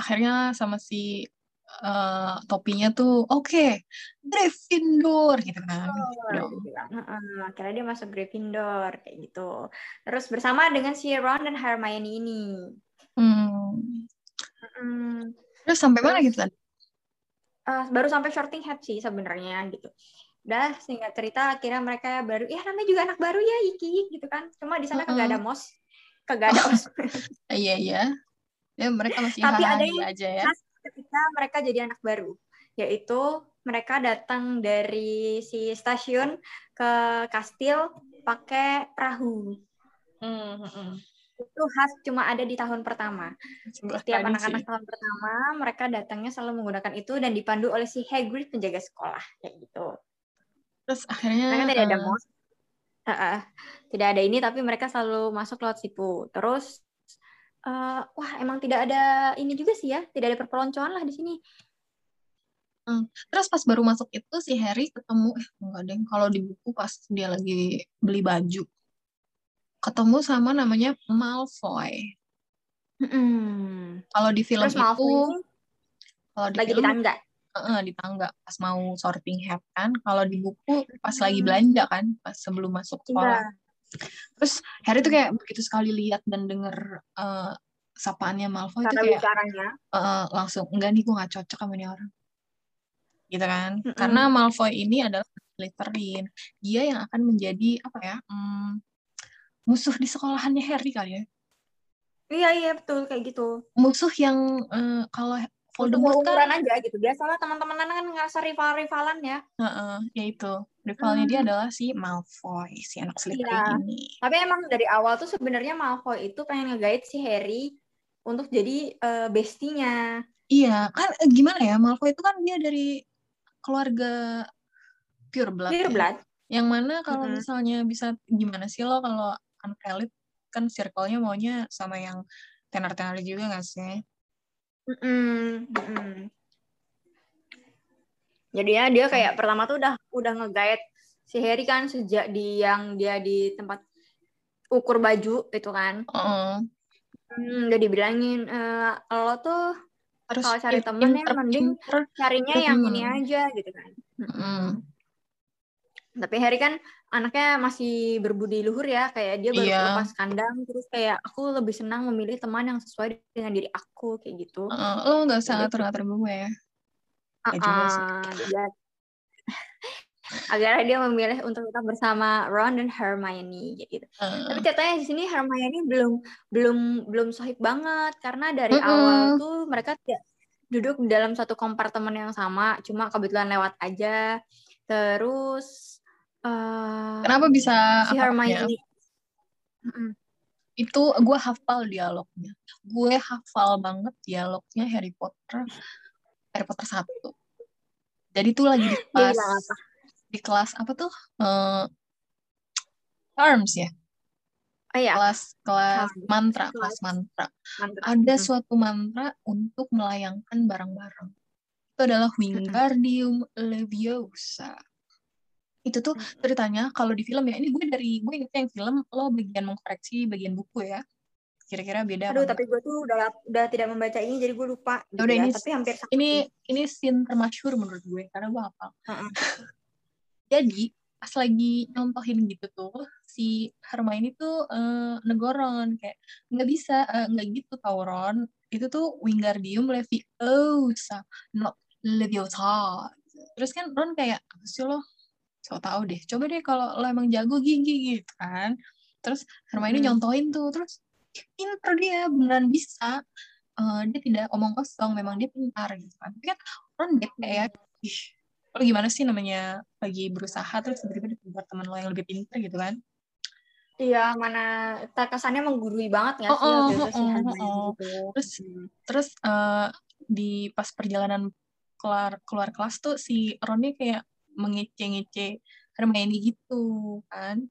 Speaker 2: akhirnya sama si uh, topinya tuh oke okay, Gryffindor gitu kan. Oh,
Speaker 1: gitu. Uh, akhirnya dia masuk Gryffindor kayak gitu. Terus bersama dengan si Ron dan Hermione ini. Hmm.
Speaker 2: Hmm. Terus sampai mana gitu kan?
Speaker 1: uh, baru sampai shorting head sih sebenarnya gitu udah sehingga cerita akhirnya mereka baru ya namanya juga anak baru ya Iki gitu kan cuma di sana kagak ada mos kagak ada mos
Speaker 2: iya iya ya mereka masih
Speaker 1: tapi ada yang aja ya ketika mereka jadi anak baru yaitu mereka datang dari si stasiun ke kastil pakai perahu hmm, hmm, hmm itu khas cuma ada di tahun pertama. Setiap anak-anak tahun pertama mereka datangnya selalu menggunakan itu dan dipandu oleh si Hagrid penjaga sekolah kayak gitu.
Speaker 2: Terus akhirnya
Speaker 1: mereka tidak ada mos. Uh, uh, tidak ada ini tapi mereka selalu masuk lewat situ. Terus uh, wah emang tidak ada ini juga sih ya, tidak ada perpeloncoan lah di sini.
Speaker 2: Hmm. Terus pas baru masuk itu si Harry ketemu eh enggak deh kalau di buku pas dia lagi beli baju ketemu sama namanya Malfoy. Hmm. Kalau di film Terus itu,
Speaker 1: kalau di lagi film, di tangga.
Speaker 2: Uh, di tangga pas mau sorting hat kan. Kalau di buku pas hmm. lagi belanja kan, pas sebelum masuk sekolah. Terus Harry tuh kayak begitu sekali lihat dan denger uh, sapaannya Malfoy itu kayak uh, langsung enggak nih gue gak cocok sama ini orang. Gitu kan? Mm -hmm. karena Malfoy ini adalah Slytherin. Dia yang akan menjadi apa ya hmm, musuh di sekolahannya Harry kali ya.
Speaker 1: Iya iya betul kayak gitu.
Speaker 2: Musuh yang uh, kalau
Speaker 1: Voldemort kan aja gitu. Biasalah teman-teman kan ngerasa rival-rivalan ya.
Speaker 2: Uh -uh, ya itu rivalnya hmm. dia adalah si Malfoy si anak Slytherin iya. ini
Speaker 1: tapi emang dari awal tuh sebenarnya Malfoy itu pengen ngegait si Harry untuk jadi uh, bestinya
Speaker 2: iya kan eh, gimana ya Malfoy itu kan dia dari keluarga pure blood
Speaker 1: pure ya. blood
Speaker 2: yang mana kalau mm -hmm. misalnya bisa gimana sih lo kalau anak elit kan circle-nya maunya sama yang tenar-tenar juga gak sih? Mm -mm.
Speaker 1: Jadi ya dia kayak pertama tuh udah udah ngegait si Harry kan sejak di yang dia di tempat ukur baju itu kan. Uh -uh. Hmm, udah dibilangin e, lo tuh kalau cari temen ya mending carinya yang ini aja gitu kan. Mm. Tapi Harry kan anaknya masih berbudi luhur ya, kayak dia baru yeah. lepas kandang, terus kayak aku lebih senang memilih teman yang sesuai dengan diri aku kayak gitu.
Speaker 2: Uh, lo nggak usah ngatur-ngatur gue ya. Uh, uh.
Speaker 1: Agar dia memilih untuk tetap bersama Ron dan Hermione gitu. Uh. Tapi ceritanya di sini Hermione belum belum belum sahib banget karena dari uh -uh. awal tuh mereka tidak duduk dalam satu kompartemen yang sama, cuma kebetulan lewat aja. Terus
Speaker 2: Uh, Kenapa bisa si Hermione? Itu gue hafal dialognya. Gue hafal banget dialognya Harry Potter Harry Potter satu. Jadi tuh lagi di kelas apa? di kelas apa tuh? Uh, Arms ya.
Speaker 1: Oh, iya.
Speaker 2: Kelas kelas mantra, kelas, kelas mantra. mantra. Ada hmm. suatu mantra untuk melayangkan barang-barang. Itu adalah Wingardium Leviosa itu tuh hmm. ceritanya kalau di film ya ini gue dari gue ingetnya yang film lo bagian mengkoreksi bagian buku ya kira-kira beda
Speaker 1: aduh tapi gue tuh udah udah tidak membaca ini jadi gue lupa.
Speaker 2: Gitu udah ya, ini tapi hampir sama. ini ini scene termasyur menurut gue karena gue hafal. Uh -uh. jadi pas lagi nyontohin gitu tuh si Hermione tuh uh, negoron kayak nggak bisa uh, nggak gitu tau Ron. Itu tuh Wingardium Leviosa not Leviosa. Terus kan Ron kayak apa sih lo? So tau deh coba deh kalau lo emang jago gigi gitu kan. Terus Hermione hmm. nyontohin tuh terus pinter dia beneran bisa uh, dia tidak omong kosong memang dia pintar gitu kan tapi kan Ron bete ya ih lo gimana sih namanya lagi berusaha terus tiba-tiba buat teman lo yang lebih pintar gitu kan
Speaker 1: Iya, mana terkesannya menggurui banget nggak sih oh, oh, oh, oh, oh.
Speaker 2: Gitu. Terus terus uh, di pas perjalanan keluar keluar kelas tuh si Ronnya kayak mengece-ngece Hermione gitu kan.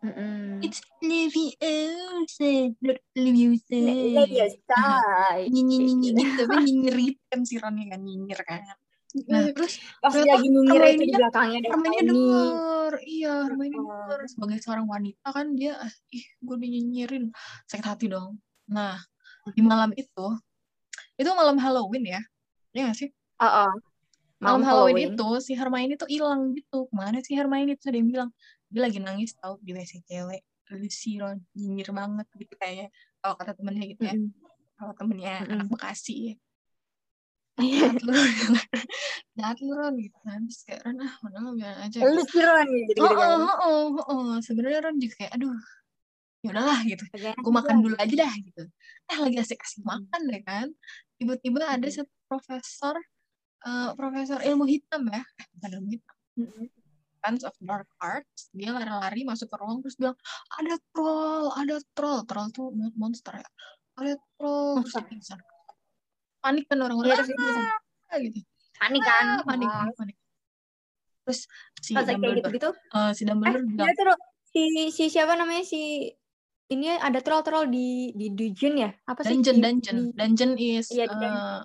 Speaker 1: Mm -mm.
Speaker 2: It's Leviosa, Leviosa.
Speaker 1: Leviosa.
Speaker 2: Nyinyir gitu, apa nyinyir kan si Ronnya kan nyinyir kan.
Speaker 1: Nah, terus pas dia lagi nyinyir itu di belakangnya
Speaker 2: ada Hermione denger. Iya, Hermione denger. Sebagai seorang wanita kan dia, ah, ih, gue dinyinyirin. Sakit hati dong. Nah, di malam itu, itu malam Halloween ya? Iya gak sih?
Speaker 1: Uh -uh.
Speaker 2: Malam, malam Halloween, Halloween itu, si Hermione tuh hilang gitu. Ke mana sih Hermione? Terus ada yang bilang, dia lagi nangis tau di WC cewek. Ron, nyinyir banget gitu kayaknya. Kalau kata temennya gitu ya. Mm. Kalau temennya mm anak Bekasi. Ya jahat lu jahat lu Ron gitu. Kan terus kayak Ron ah mana lu bilang aja.
Speaker 1: Lu sih Ron gitu
Speaker 2: oh, oh, oh, oh, oh, oh. sebenarnya Ron juga kayak aduh ya udahlah gitu. Aku makan dulu aja dah gitu. Eh lagi asik asik hmm. makan deh kan. Tiba-tiba ada satu profesor uh, profesor ilmu hitam ya. Eh bukan ilmu hitam Fans of Dark Arts dia lari-lari masuk ke ruang terus bilang ada troll ada troll. Troll tuh monster ya. Ada troll. Terus pingsan. Panik kan orang-orang.
Speaker 1: Ah, gitu. Panik kan?
Speaker 2: Ah, panik, panik panik. Terus si
Speaker 1: Dumbledore gitu, gitu
Speaker 2: uh, si Dumbledore
Speaker 1: eh, bilang ya, terus, si si siapa namanya? Si ini ada troll-troll di di dungeon ya? Apa
Speaker 2: sih? Dungeon dungeon. dungeon is iya, uh,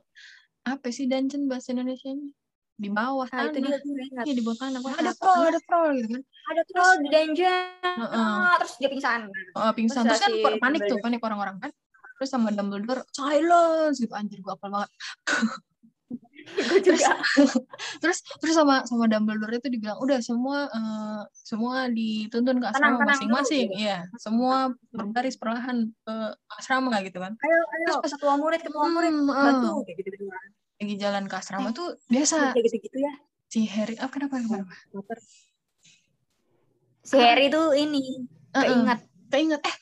Speaker 2: apa sih dungeon bahasa Indonesia nya di bawah nah, itu dia di bawah tanah ada troll ada troll gitu kan.
Speaker 1: Ada troll di dungeon. Uh, uh. terus dia pingsan.
Speaker 2: Uh, pingsan. Terus, terus kan panik tuh panik orang-orang kan. Terus sama Dumbledore silence! gitu anjir gue apal banget.
Speaker 1: Gue juga.
Speaker 2: Terus terus sama sama Dumbledore itu dibilang udah semua uh, semua dituntun ke asrama masing-masing. ya semua berbaris perlahan ke asrama gitu kan.
Speaker 1: Ayo ayo. Terus pas ketua murid ketua murid. Hmm, batu uh, kayak gitu gitu
Speaker 2: lagi jalan ke asrama eh, tuh biasa.
Speaker 1: kayak gitu gitu ya.
Speaker 2: Si Harry oh kenapa kenapa
Speaker 1: si Harry tuh ini keinget. Uh -uh.
Speaker 2: keinget. Eh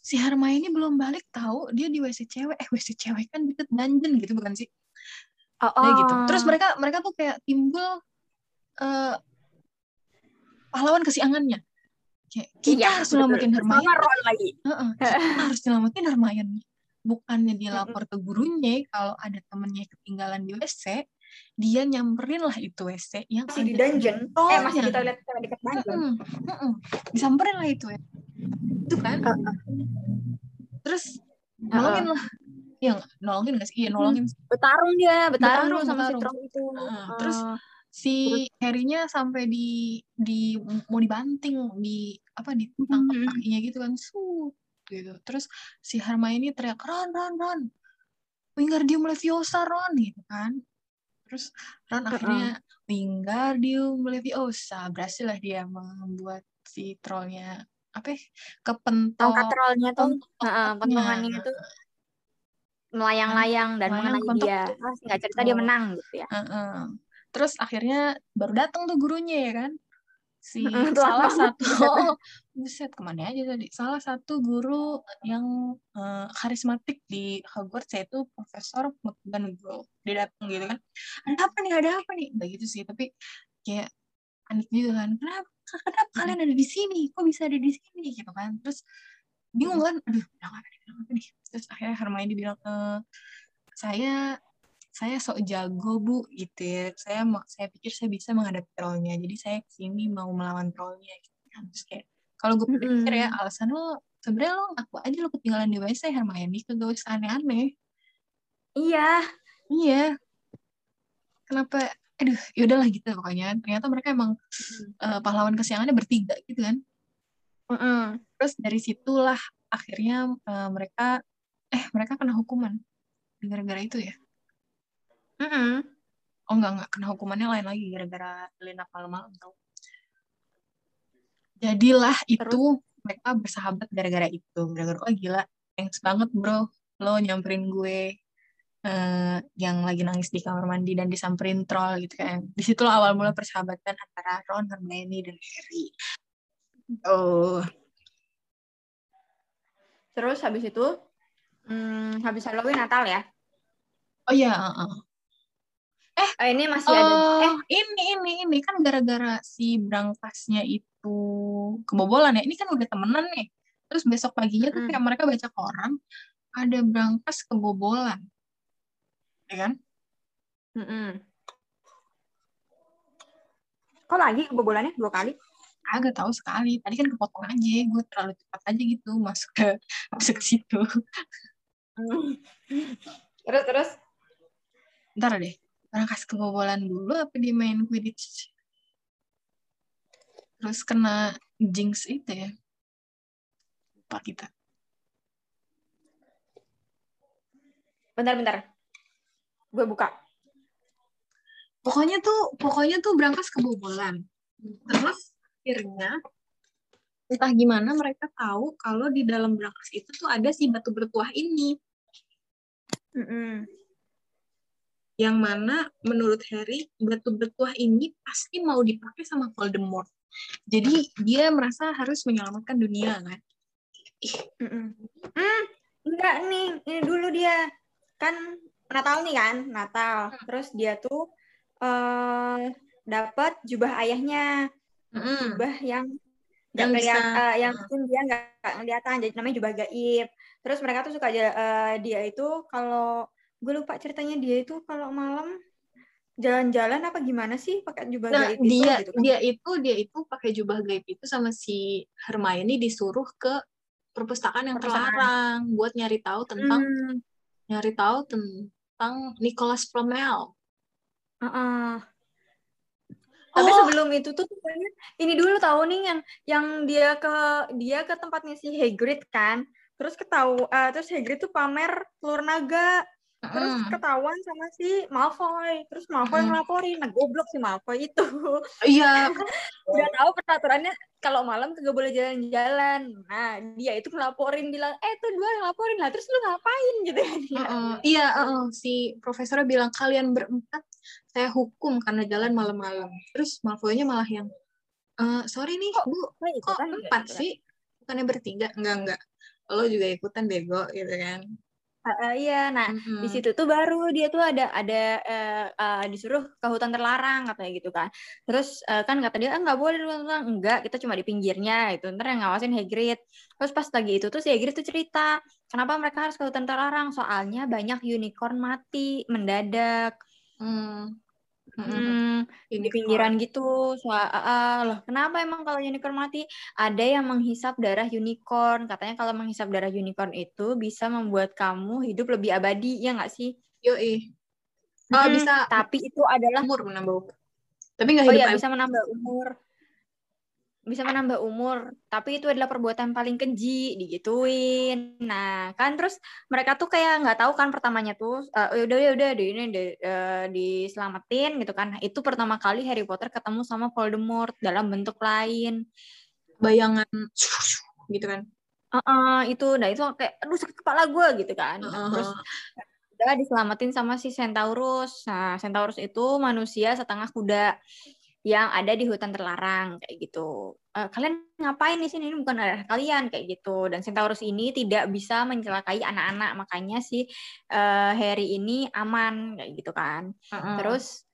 Speaker 2: si Hermione belum balik tahu dia di WC cewek. Eh WC cewek kan deket dungeon gitu bukan sih?
Speaker 1: Oh, oh.
Speaker 2: gitu. terus mereka mereka tuh kayak timbul uh, pahlawan kesiangannya. Kayak kita iya, harus selamatin Hermione.
Speaker 1: Lagi.
Speaker 2: Uh -uh, kita harus selamatin Hermione bukannya dia lapor ke gurunya kalau ada temennya ketinggalan di WC dia nyamperin lah itu WC yang
Speaker 1: masih di dungeon. Oh, eh masih di toilet dekat dungeon.
Speaker 2: Uh -uh, disamperin lah itu ya. Itu kan? Uh, uh. terus nolongin uh. lah. Ya nolongin gak sih? Iya nolongin
Speaker 1: bertarung dia bertarung, bertarung sama bertarung. si itu. Uh,
Speaker 2: terus si Harry-nya sampai di di mau dibanting di apa di tangkap mm -hmm. kakinya gitu kan. Su gitu. Terus si Hermione teriak Ron Ron Ron. Wingardium Leviosa Ron gitu kan. Terus Ron uh -uh. akhirnya Wingardium Leviosa berhasil lah dia membuat si trollnya apa ya, kepentok.
Speaker 1: Trollnya tuh uh, pentungannya itu melayang-layang dan mengenai dia. oh, nggak cerita dia menang gitu ya.
Speaker 2: Uh -uh. terus akhirnya baru datang tuh gurunya ya kan si salah satu oh, buset ke mana aja tadi. Salah satu guru yang uh, karismatik di Hogwarts yaitu Profesor McGonagall. Dia datang gitu kan. Ada apa nih? Ada apa nih? Nggak gitu sih tapi kayak panik gitu kan. Kenapa? Kenapa kalian ada di sini? Kok bisa ada di sini? Gitu kan. Terus bingung kan. Aduh bilang apa nih bilang apa nih terus akhirnya Hermione bilang e, saya saya sok jago bu gitu ya saya saya pikir saya bisa menghadapi trollnya jadi saya ke sini mau melawan trollnya gitu kan. Terus kayak kalau gue pikir ya alasan lo sebenarnya lo ngaku aja lo ketinggalan di WC Hermione kagak usah aneh-aneh.
Speaker 1: Iya.
Speaker 2: Iya. Kenapa? Aduh yaudahlah gitu pokoknya. Ternyata mereka emang uh, pahlawan kesiangannya bertiga gitu kan.
Speaker 1: Mm -mm.
Speaker 2: terus dari situlah akhirnya uh, mereka eh mereka kena hukuman. Gara-gara itu ya
Speaker 1: mm -mm.
Speaker 2: oh enggak enggak kena hukumannya lain lagi gara-gara Lena malam-malam tau. Jadilah itu mereka bersahabat gara-gara itu. Gara-gara oh gila thanks banget bro. Lo nyamperin gue uh, yang lagi nangis di kamar mandi dan disamperin troll gitu kan. Di situ awal mula persahabatan antara Ron, Hermione dan Harry. Oh.
Speaker 1: Terus habis itu hmm, habis Halloween Natal ya?
Speaker 2: Oh iya uh, uh.
Speaker 1: Eh, oh, ini masih uh, ada.
Speaker 2: Oh, eh, ini ini ini kan gara-gara si Brangkasnya itu kebobolan ya. Ini kan udah temenan nih. Terus besok paginya tuh kayak mereka baca koran ada Brangkas kebobolan. Ya kan?
Speaker 1: Mm -mm. Kok lagi kebobolannya dua kali?
Speaker 2: Agak tahu sekali. Tadi kan kepotong aja. Gue terlalu cepat aja gitu masuk ke masuk ke situ.
Speaker 1: terus terus.
Speaker 2: Ntar deh kasih kebobolan dulu apa dia main Quidditch? Terus kena jinx itu ya? Lupa kita.
Speaker 1: Bentar-bentar gue buka.
Speaker 2: Pokoknya tuh pokoknya tuh berangkas kebobolan. Terus akhirnya entah gimana mereka tahu kalau di dalam berangkas itu tuh ada si batu bertuah ini. Mm -mm yang mana menurut Harry batu bertuah ini pasti mau dipakai sama Voldemort. Jadi dia merasa harus menyelamatkan dunia kan.
Speaker 1: Hmm, enggak nih, ini dulu dia kan Natal nih kan, Natal. Hmm. Terus dia tuh uh, dapat jubah ayahnya, hmm. jubah yang yang kelihatan, uh, yang mungkin dia nggak kelihatan, jadi namanya jubah gaib. Terus mereka tuh suka uh, dia itu kalau gue lupa ceritanya dia itu kalau malam jalan-jalan apa gimana sih pakai jubah
Speaker 2: nah,
Speaker 1: gaib
Speaker 2: itu dia gitu kan? dia itu dia itu pakai jubah gaib itu sama si Hermione disuruh ke perpustakaan yang perpustakaan. terlarang buat nyari tahu tentang hmm. nyari tahu tentang Nicholas Flamel. Uh -uh.
Speaker 1: Tapi oh. sebelum itu tuh ini dulu tahu nih yang yang dia ke dia ke tempatnya si Hagrid kan. Terus ketahu uh, terus Hagrid tuh pamer telur naga terus ketahuan sama si Malfoy. Terus Malfoy mm. ngelaporin. Nah goblok si Malfoy itu.
Speaker 2: Iya.
Speaker 1: Udah tahu peraturannya kalau malam gak boleh jalan-jalan. Nah dia itu ngelaporin bilang eh tuh dua yang laporin lah. Terus lu ngapain? Gitu ya
Speaker 2: dia. Uh, iya uh, uh, si profesornya bilang kalian berempat saya hukum karena jalan malam-malam. Terus Malfoynya malah yang uh, sorry nih kok, bu kok empat sih? Bukannya bertiga? Enggak enggak. Lo juga ikutan bego gitu kan
Speaker 1: Uh, iya, nah mm-hmm. di situ tuh baru dia tuh ada ada uh, uh, disuruh ke hutan terlarang katanya gitu kan. Terus uh, kan kata dia enggak ah, boleh di hutan terlarang, enggak kita cuma di pinggirnya itu. Ntar yang ngawasin Hagrid. Terus pas lagi itu tuh si Hagrid tuh cerita kenapa mereka harus ke hutan terlarang? Soalnya banyak unicorn mati mendadak. Hmm. Hmm, di pinggiran gitu. So, uh, loh, kenapa emang kalau unicorn mati? Ada yang menghisap darah unicorn. Katanya kalau menghisap darah unicorn itu bisa membuat kamu hidup lebih abadi, ya nggak sih?
Speaker 2: Yo ih. Oh, hmm, bisa.
Speaker 1: Tapi itu adalah
Speaker 2: umur menambah. Tapi nggak
Speaker 1: oh hidup. Oh iya, bisa menambah umur bisa menambah umur, tapi itu adalah perbuatan paling keji, digituin. Nah, kan terus mereka tuh kayak nggak tahu kan pertamanya tuh, uh, udah ya udah di ini di, uh, diselamatin gitu kan. Nah, itu pertama kali Harry Potter ketemu sama Voldemort dalam bentuk lain.
Speaker 2: Bayangan gitu kan.
Speaker 1: Uh, uh, itu, nah itu kayak aduh sakit kepala gue gitu kan. Nah, uh -huh. Terus udah diselamatin sama si Centaurus. Nah, Centaurus itu manusia setengah kuda yang ada di hutan terlarang kayak gitu. Uh, kalian ngapain di sini? Ini bukan daerah kalian kayak gitu. Dan Centaurus ini tidak bisa mencelakai anak-anak, makanya si uh, Harry ini aman kayak gitu kan. Uh -uh. Terus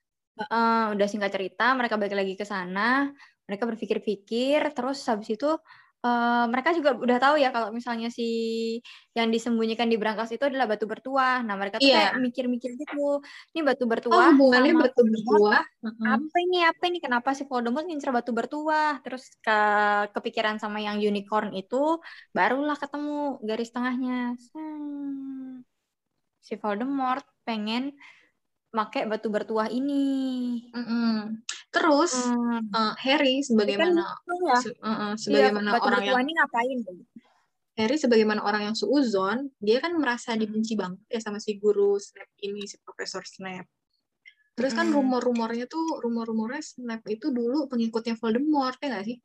Speaker 1: uh, udah singkat cerita, mereka balik lagi ke sana. Mereka berpikir-pikir, terus habis itu uh, mereka juga udah tahu ya kalau misalnya si yang disembunyikan di brankas itu adalah batu bertuah. Nah, mereka tuh yeah. kayak mikir-mikir gitu. Ini batu bertuah.
Speaker 2: Oh, hubungannya batu bertuah.
Speaker 1: Apa ini? Apa ini? Kenapa si Voldemort ngincer batu bertuah? Terus ke kepikiran sama yang unicorn itu, barulah ketemu garis tengahnya. Hmm. Si Voldemort pengen pakai batu bertuah ini.
Speaker 2: Mm -mm. Terus hmm. uh, Harry sebagaimana kan, ya. se uh, uh, sebagaimana iya, orang yang
Speaker 1: ini ngapain?
Speaker 2: Harry sebagaimana orang yang suuzon, dia kan merasa dibenci banget ya sama si guru Snape ini, si Profesor Snape. Terus kan hmm. rumor-rumornya tuh, rumor-rumornya Snape itu dulu pengikutnya Voldemort, ya gak sih?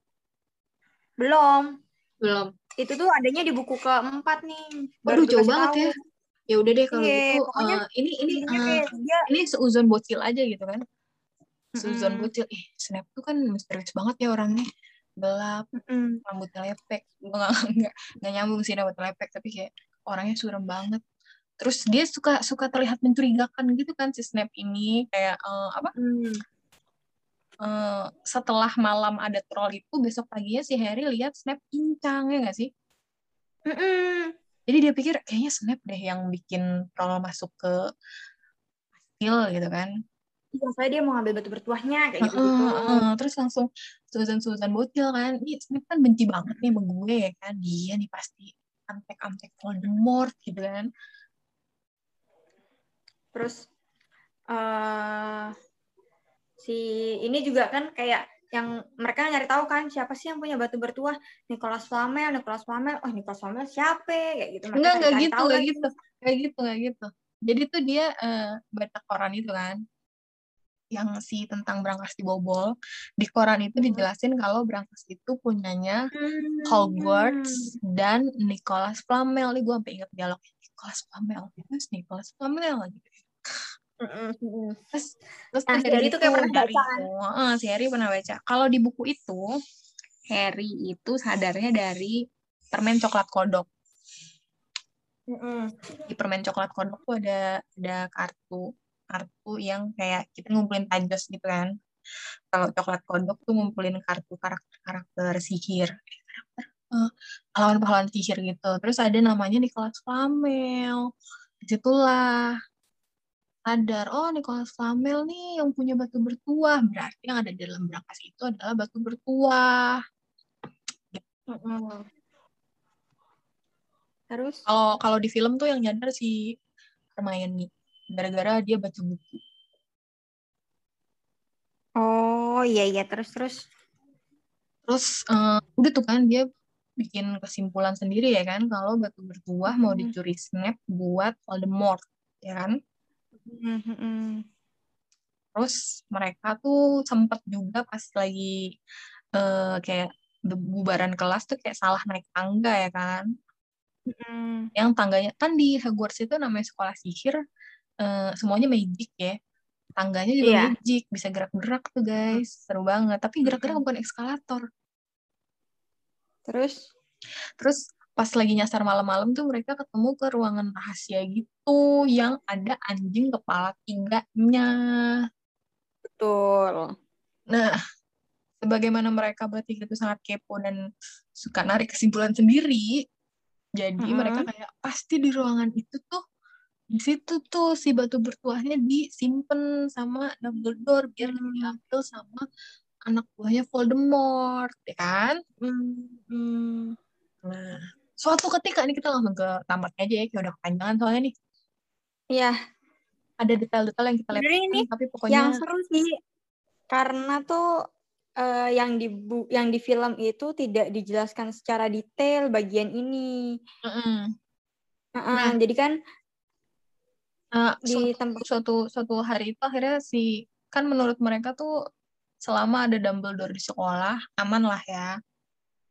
Speaker 1: Belum.
Speaker 2: Belum.
Speaker 1: Itu tuh adanya di buku keempat nih.
Speaker 2: Waduh, jauh banget tahu. ya. Ya udah deh kalau yeah, gitu. Pokoknya, uh, ini ini uh, dia... ini seuzon bocil aja gitu kan. Seuzon mm. bocil. Eh, Snap tuh kan misterius banget ya orangnya. Gelap, mm. rambutnya lepek. Gue gak, gak, gak nyambung sih rambut lepek, tapi kayak orangnya suram banget. Terus dia suka suka terlihat mencurigakan gitu kan si Snap ini kayak uh, apa? Mm uh, setelah malam ada troll itu besok paginya si Harry lihat Snap pincang ya nggak sih? Mm -mm. Jadi dia pikir kayaknya Snap deh yang bikin troll masuk ke kastil gitu kan.
Speaker 1: Iya, saya dia mau ngambil batu bertuahnya kayak gitu. -gitu. Uh, uh,
Speaker 2: terus langsung Susan-Susan bocil kan. Ini Snap kan benci banget nih sama gue ya kan. Dia nih pasti antek-antek Voldemort gitu kan.
Speaker 1: Terus uh, si ini juga kan kayak yang mereka nyari tahu kan siapa sih yang punya batu bertuah? Nicholas Flamel Nicholas Flamel oh Nicholas Flamel siapa? Kayak gitu.
Speaker 2: Mereka enggak enggak gitu enggak gitu kayak gitu enggak gitu. Jadi tuh dia uh, baca koran itu kan yang si tentang Brankas dibobol di koran itu dijelasin kalau Brankas itu punyanya hmm. Hogwarts dan Nicholas Flamel. Nih gue sampai inget dialog Nicholas Flamel itu Nicholas Flamel. gitu
Speaker 1: Terus, terus nah, dari itu kayak pernah baca?
Speaker 2: Uh, si Harry pernah baca. Kalau di buku itu, Harry itu sadarnya dari permen coklat kodok. Mm-hmm. Di permen coklat kodok tuh ada ada kartu kartu yang kayak kita ngumpulin tajos gitu kan. Kalau coklat kodok tuh ngumpulin kartu karakter-karakter sihir. Uh, pahlawan-pahlawan sihir gitu. Terus ada namanya Nicholas Flamel. Di situlah sadar, oh Nicholas Flamel nih yang punya batu bertuah. Berarti yang ada di dalam berangkas itu adalah batu bertuah.
Speaker 1: Terus?
Speaker 2: Kalau kalau di film tuh yang nyadar si Hermione. Gara-gara dia baca buku.
Speaker 1: Oh iya iya terus terus.
Speaker 2: Terus uh, udah tuh kan dia bikin kesimpulan sendiri ya kan kalau batu bertuah hmm. mau dicuri Snap buat Voldemort ya kan? Mm-hmm. Terus mereka tuh sempet juga pas lagi uh, kayak bubaran kelas tuh kayak salah naik tangga ya kan. Mm. Yang tangganya kan di Hogwarts itu namanya sekolah sihir, uh, semuanya magic ya. Tangganya juga yeah. magic, bisa gerak-gerak tuh guys, seru banget. Tapi gerak-gerak bukan eskalator.
Speaker 1: Terus?
Speaker 2: Terus pas lagi nyasar malam-malam tuh mereka ketemu ke ruangan rahasia gitu yang ada anjing kepala tiganya.
Speaker 1: Betul.
Speaker 2: Nah, sebagaimana mereka bertiga itu sangat kepo dan suka narik kesimpulan sendiri, jadi mm -hmm. mereka kayak pasti di ruangan itu tuh di situ tuh si batu bertuahnya disimpan sama Dumbledore biar mm. diambil sama anak buahnya Voldemort, ya kan? Mm. -hmm. Nah, suatu ketika ini kita langsung ke tamatnya aja ya, kayak udah kepanjangan soalnya nih.
Speaker 1: Iya.
Speaker 2: Ada detail-detail yang kita lihat,
Speaker 1: ini tapi pokoknya yang seru sih karena tuh uh, yang di bu yang di film itu tidak dijelaskan secara detail bagian ini. Mm -hmm. uh -uh, nah, jadi kan
Speaker 2: uh, di suatu, tempat suatu suatu hari itu akhirnya si kan menurut mereka tuh selama ada Dumbledore di sekolah aman lah ya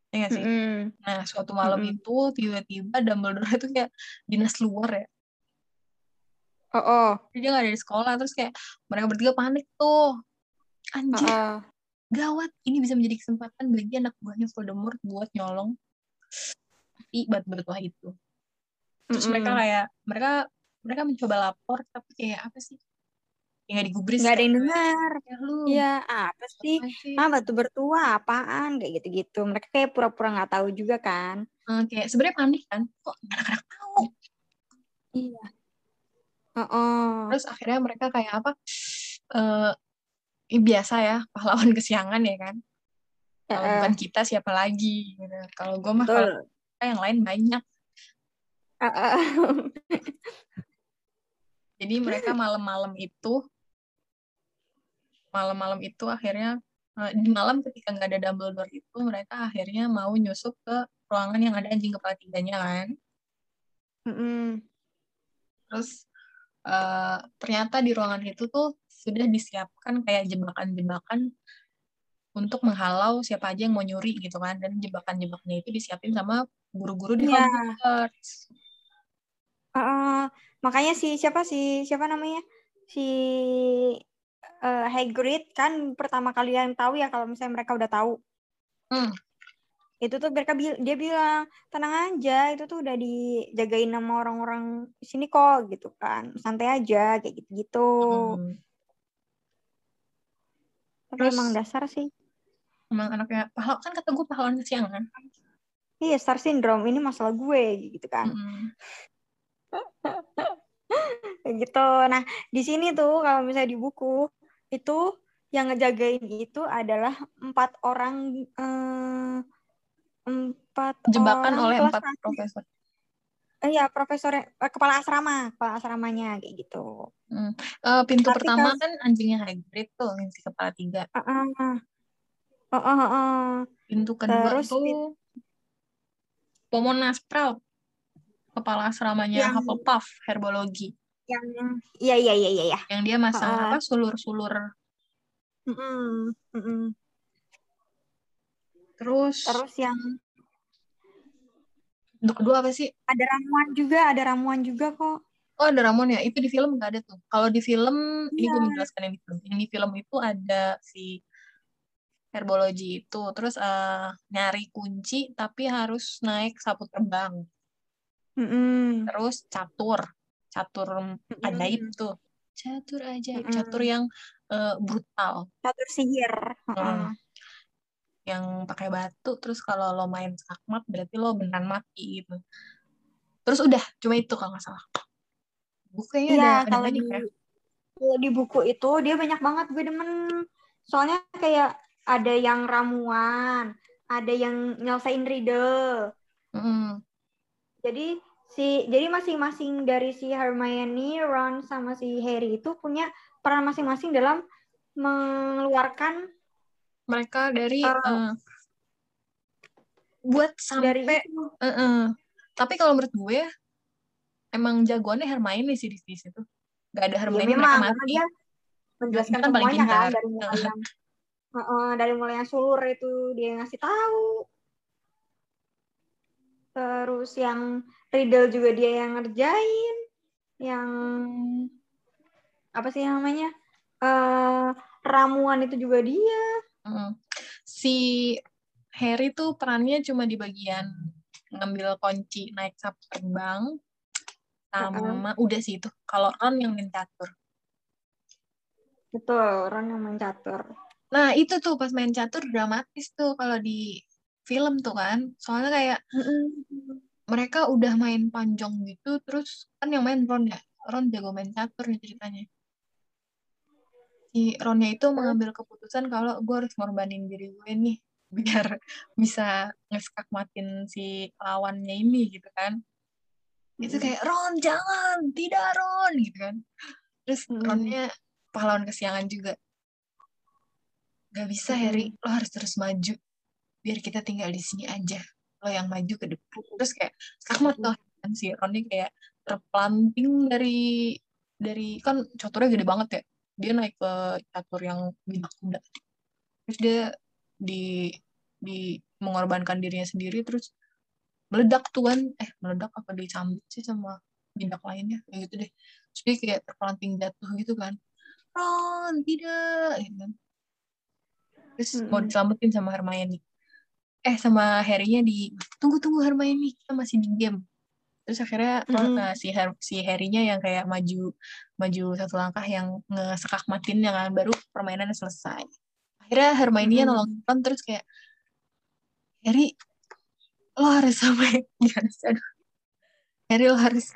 Speaker 2: Ya gak sih? Mm -hmm. Nah, suatu malam mm -hmm. itu tiba-tiba Dumbledore itu kayak dinas luar ya.
Speaker 1: Oh, oh.
Speaker 2: Jadi dia gak ada di sekolah. Terus kayak mereka bertiga panik tuh. Anjir. Oh, oh. Gawat. Ini bisa menjadi kesempatan bagi anak buahnya Voldemort buat nyolong si batu bertuah itu. Terus mm -hmm. mereka kayak, mereka mereka mencoba lapor, tapi kayak apa sih? Ya nggak digubris
Speaker 1: nggak ada yang dengar ya, ya apa sih? Ah batu bertua apaan? Kayak gitu gitu mereka kayak pura-pura nggak tahu juga kan.
Speaker 2: Oke okay. sebenarnya panik kan? Kok anak-anak tahu?
Speaker 1: Iya. Oh, oh.
Speaker 2: terus akhirnya mereka kayak apa? Uh, biasa ya pahlawan kesiangan ya kan? Kalau uh, bukan kita siapa lagi? Gitu. kalau gue mah kalau yang lain banyak. Uh, uh. jadi mereka malam-malam itu malam-malam itu akhirnya uh, di malam ketika nggak ada Dumbledore itu mereka akhirnya mau nyusup ke ruangan yang ada anjing kepala tiganya kan
Speaker 1: mm -hmm.
Speaker 2: terus uh, ternyata di ruangan itu tuh sudah disiapkan kayak jebakan-jebakan untuk menghalau siapa aja yang mau nyuri gitu kan dan jebakan-jebakannya itu disiapin sama guru-guru di
Speaker 1: Iya.
Speaker 2: Hogwarts.
Speaker 1: Uh, makanya si siapa si siapa namanya si uh, Hagrid kan pertama kali yang tahu ya kalau misalnya mereka udah tahu
Speaker 2: Hmm.
Speaker 1: itu tuh mereka dia bilang tenang aja itu tuh udah dijagain sama orang-orang sini kok gitu kan santai aja kayak gitu gitu
Speaker 2: Hmm.
Speaker 1: tapi
Speaker 2: Terus-
Speaker 1: emang dasar sih
Speaker 2: Emang anaknya pahlawan kan kata gue pahlawan kesiangan.
Speaker 1: iya star syndrome ini masalah gue gitu kan. Kayak gitu. Nah, di sini tuh kalau misalnya di buku itu yang ngejagain itu adalah empat orang eh, empat
Speaker 2: Jebakan
Speaker 1: orang
Speaker 2: oleh empat profesor.
Speaker 1: Eh, Iya, profesor eh, kepala asrama, kepala asramanya kayak gitu.
Speaker 2: Eh, pintu
Speaker 1: Tapi
Speaker 2: pertama kan anjingnya Hagrid tuh yang si kepala tiga.
Speaker 1: Heeh. Heeh, heeh.
Speaker 2: Pintu kedua
Speaker 1: Terus
Speaker 2: tuh Pomona Sprout. Kepala asramanya
Speaker 1: Yang-
Speaker 2: Hufflepuff, herbologi.
Speaker 1: Yang iya iya iya iya iya.
Speaker 2: Yang dia masang
Speaker 1: Heeh.
Speaker 2: apa sulur-sulur.
Speaker 1: Heeh, heeh.
Speaker 2: Terus,
Speaker 1: Terus yang
Speaker 2: pintu kedua apa sih?
Speaker 1: ada ramuan juga, ada ramuan juga kok.
Speaker 2: Oh ada Ramon ya, itu di film nggak ada tuh. Kalau di film, ini gue
Speaker 1: Iya.
Speaker 2: menjelaskan yang di film. Yang di film itu ada si herbologi itu, terus eh, nyari kunci tapi harus naik sapu terbang.
Speaker 1: Heeh.
Speaker 2: Terus catur, catur
Speaker 1: Mm-mm.
Speaker 2: ajaib tuh. Catur ajaib,
Speaker 1: Mm-mm.
Speaker 2: catur yang eh, brutal,
Speaker 1: Catur sihir. Heeh.
Speaker 2: Hmm. yang pakai batu. Terus kalau lo main skakmat berarti lo beneran mati gitu. Terus udah, cuma itu kalau nggak salah. Bukunya
Speaker 1: Iya,
Speaker 2: ada, ada
Speaker 1: kalau di
Speaker 2: ya.
Speaker 1: kalau di buku itu dia banyak banget gue demen. Soalnya kayak ada yang ramuan, ada yang nyelesain riddle.
Speaker 2: Mm.
Speaker 1: Jadi si jadi masing-masing dari si Hermione, Ron sama si Harry itu punya peran masing-masing dalam mengeluarkan
Speaker 2: mereka dari
Speaker 1: Uh,
Speaker 2: buat
Speaker 1: dari
Speaker 2: sampai
Speaker 1: itu.
Speaker 2: eh-eh. tapi kalau menurut gue emang jagoannya Hermione sih di, di situ gak ada
Speaker 1: Ya
Speaker 2: Hermione mereka
Speaker 1: memang
Speaker 2: mati
Speaker 1: dia menjelaskan
Speaker 2: kan paling
Speaker 1: semuanya kan dari mulai yang dari mulai yang sulur itu dia yang ngasih tahu. Terus yang riddle juga dia yang ngerjain. Yang apa sih namanya? eh ramuan itu juga dia.
Speaker 2: Mm. si Harry tuh perannya cuma di bagian ngambil kunci naik sapu terbang sama udah sih itu kalau Ron yang main catur
Speaker 1: Betul, Ron yang main catur.
Speaker 2: nah itu tuh pas main catur dramatis tuh kalau di film tuh kan soalnya kayak mereka udah main panjang gitu terus kan yang main Ron ya? Ron jago main catur nih ceritanya. Si Ronnya itu mengambil keputusan kalau gue harus ngorbanin diri gue nih biar bisa ngeskak matin si lawannya ini gitu kan. Itu
Speaker 1: Mm.
Speaker 2: kayak Ron jangan tidak Ron gitu kan. Terus
Speaker 1: Mm.
Speaker 2: Ronnya pahlawan kesiangan juga. Gak bisa
Speaker 1: Mm.
Speaker 2: Harry lo harus terus maju biar kita tinggal di sini aja lo yang maju ke depan terus kayak skakmat tuh kan si Ronnya kayak terpelanting dari dari kan caturnya gede banget ya dia naik ke catur yang bintang kuda terus dia di di mengorbankan dirinya sendiri terus meledak tuh kan eh meledak apa dicambit sih sama bindak lainnya? Kayak gitu deh. Terus dia kayak terpelanting jatuh gitu kan. Ron tidak gitu kan. terus mau diselamatin sama Hermione eh sama Harry-nya di tunggu tunggu Hermione kita masih di game terus akhirnya
Speaker 1: Mm-mm.
Speaker 2: eh, si Her si Harry-nya yang kayak maju maju satu langkah yang ngesekak matinnya kan baru permainannya selesai akhirnya Hermione-nya
Speaker 1: Mm-mm.
Speaker 2: nolong Ron terus kayak Harry lo harus sampai gimana sih aduh Harry lo harus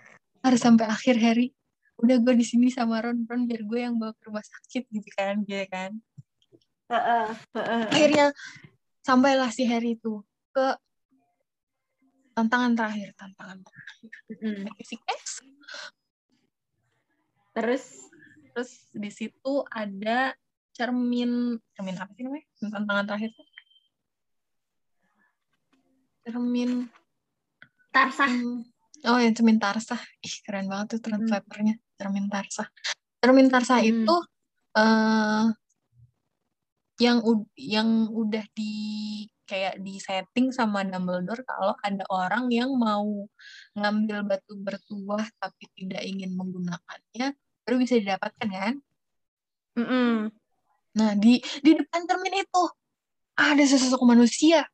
Speaker 2: harus sampai akhir Harry udah gue di sini sama Ron Ron biar gue yang bawa ke rumah sakit gitu kan gitu kan
Speaker 1: Heeh, heeh.
Speaker 2: akhirnya sampailah si Harry itu ke tantangan terakhir tantangan terakhir. Basic X.
Speaker 1: Terus
Speaker 2: terus di situ ada cermin cermin apa sih namanya tantangan terakhir tuh? cermin
Speaker 1: Tarsah.
Speaker 2: Hmm. Oh ya cermin Tarsah. Ih keren banget tuh translatornya cermin Tarsah. Cermin Tarsah
Speaker 1: Hmm.
Speaker 2: itu eh yang yang udah di kayak di setting sama Dumbledore kalau ada orang yang mau ngambil batu bertuah tapi tidak ingin menggunakannya baru bisa didapatkan kan?
Speaker 1: Mm -mm.
Speaker 2: Nah di di depan cermin itu ada sesosok manusia.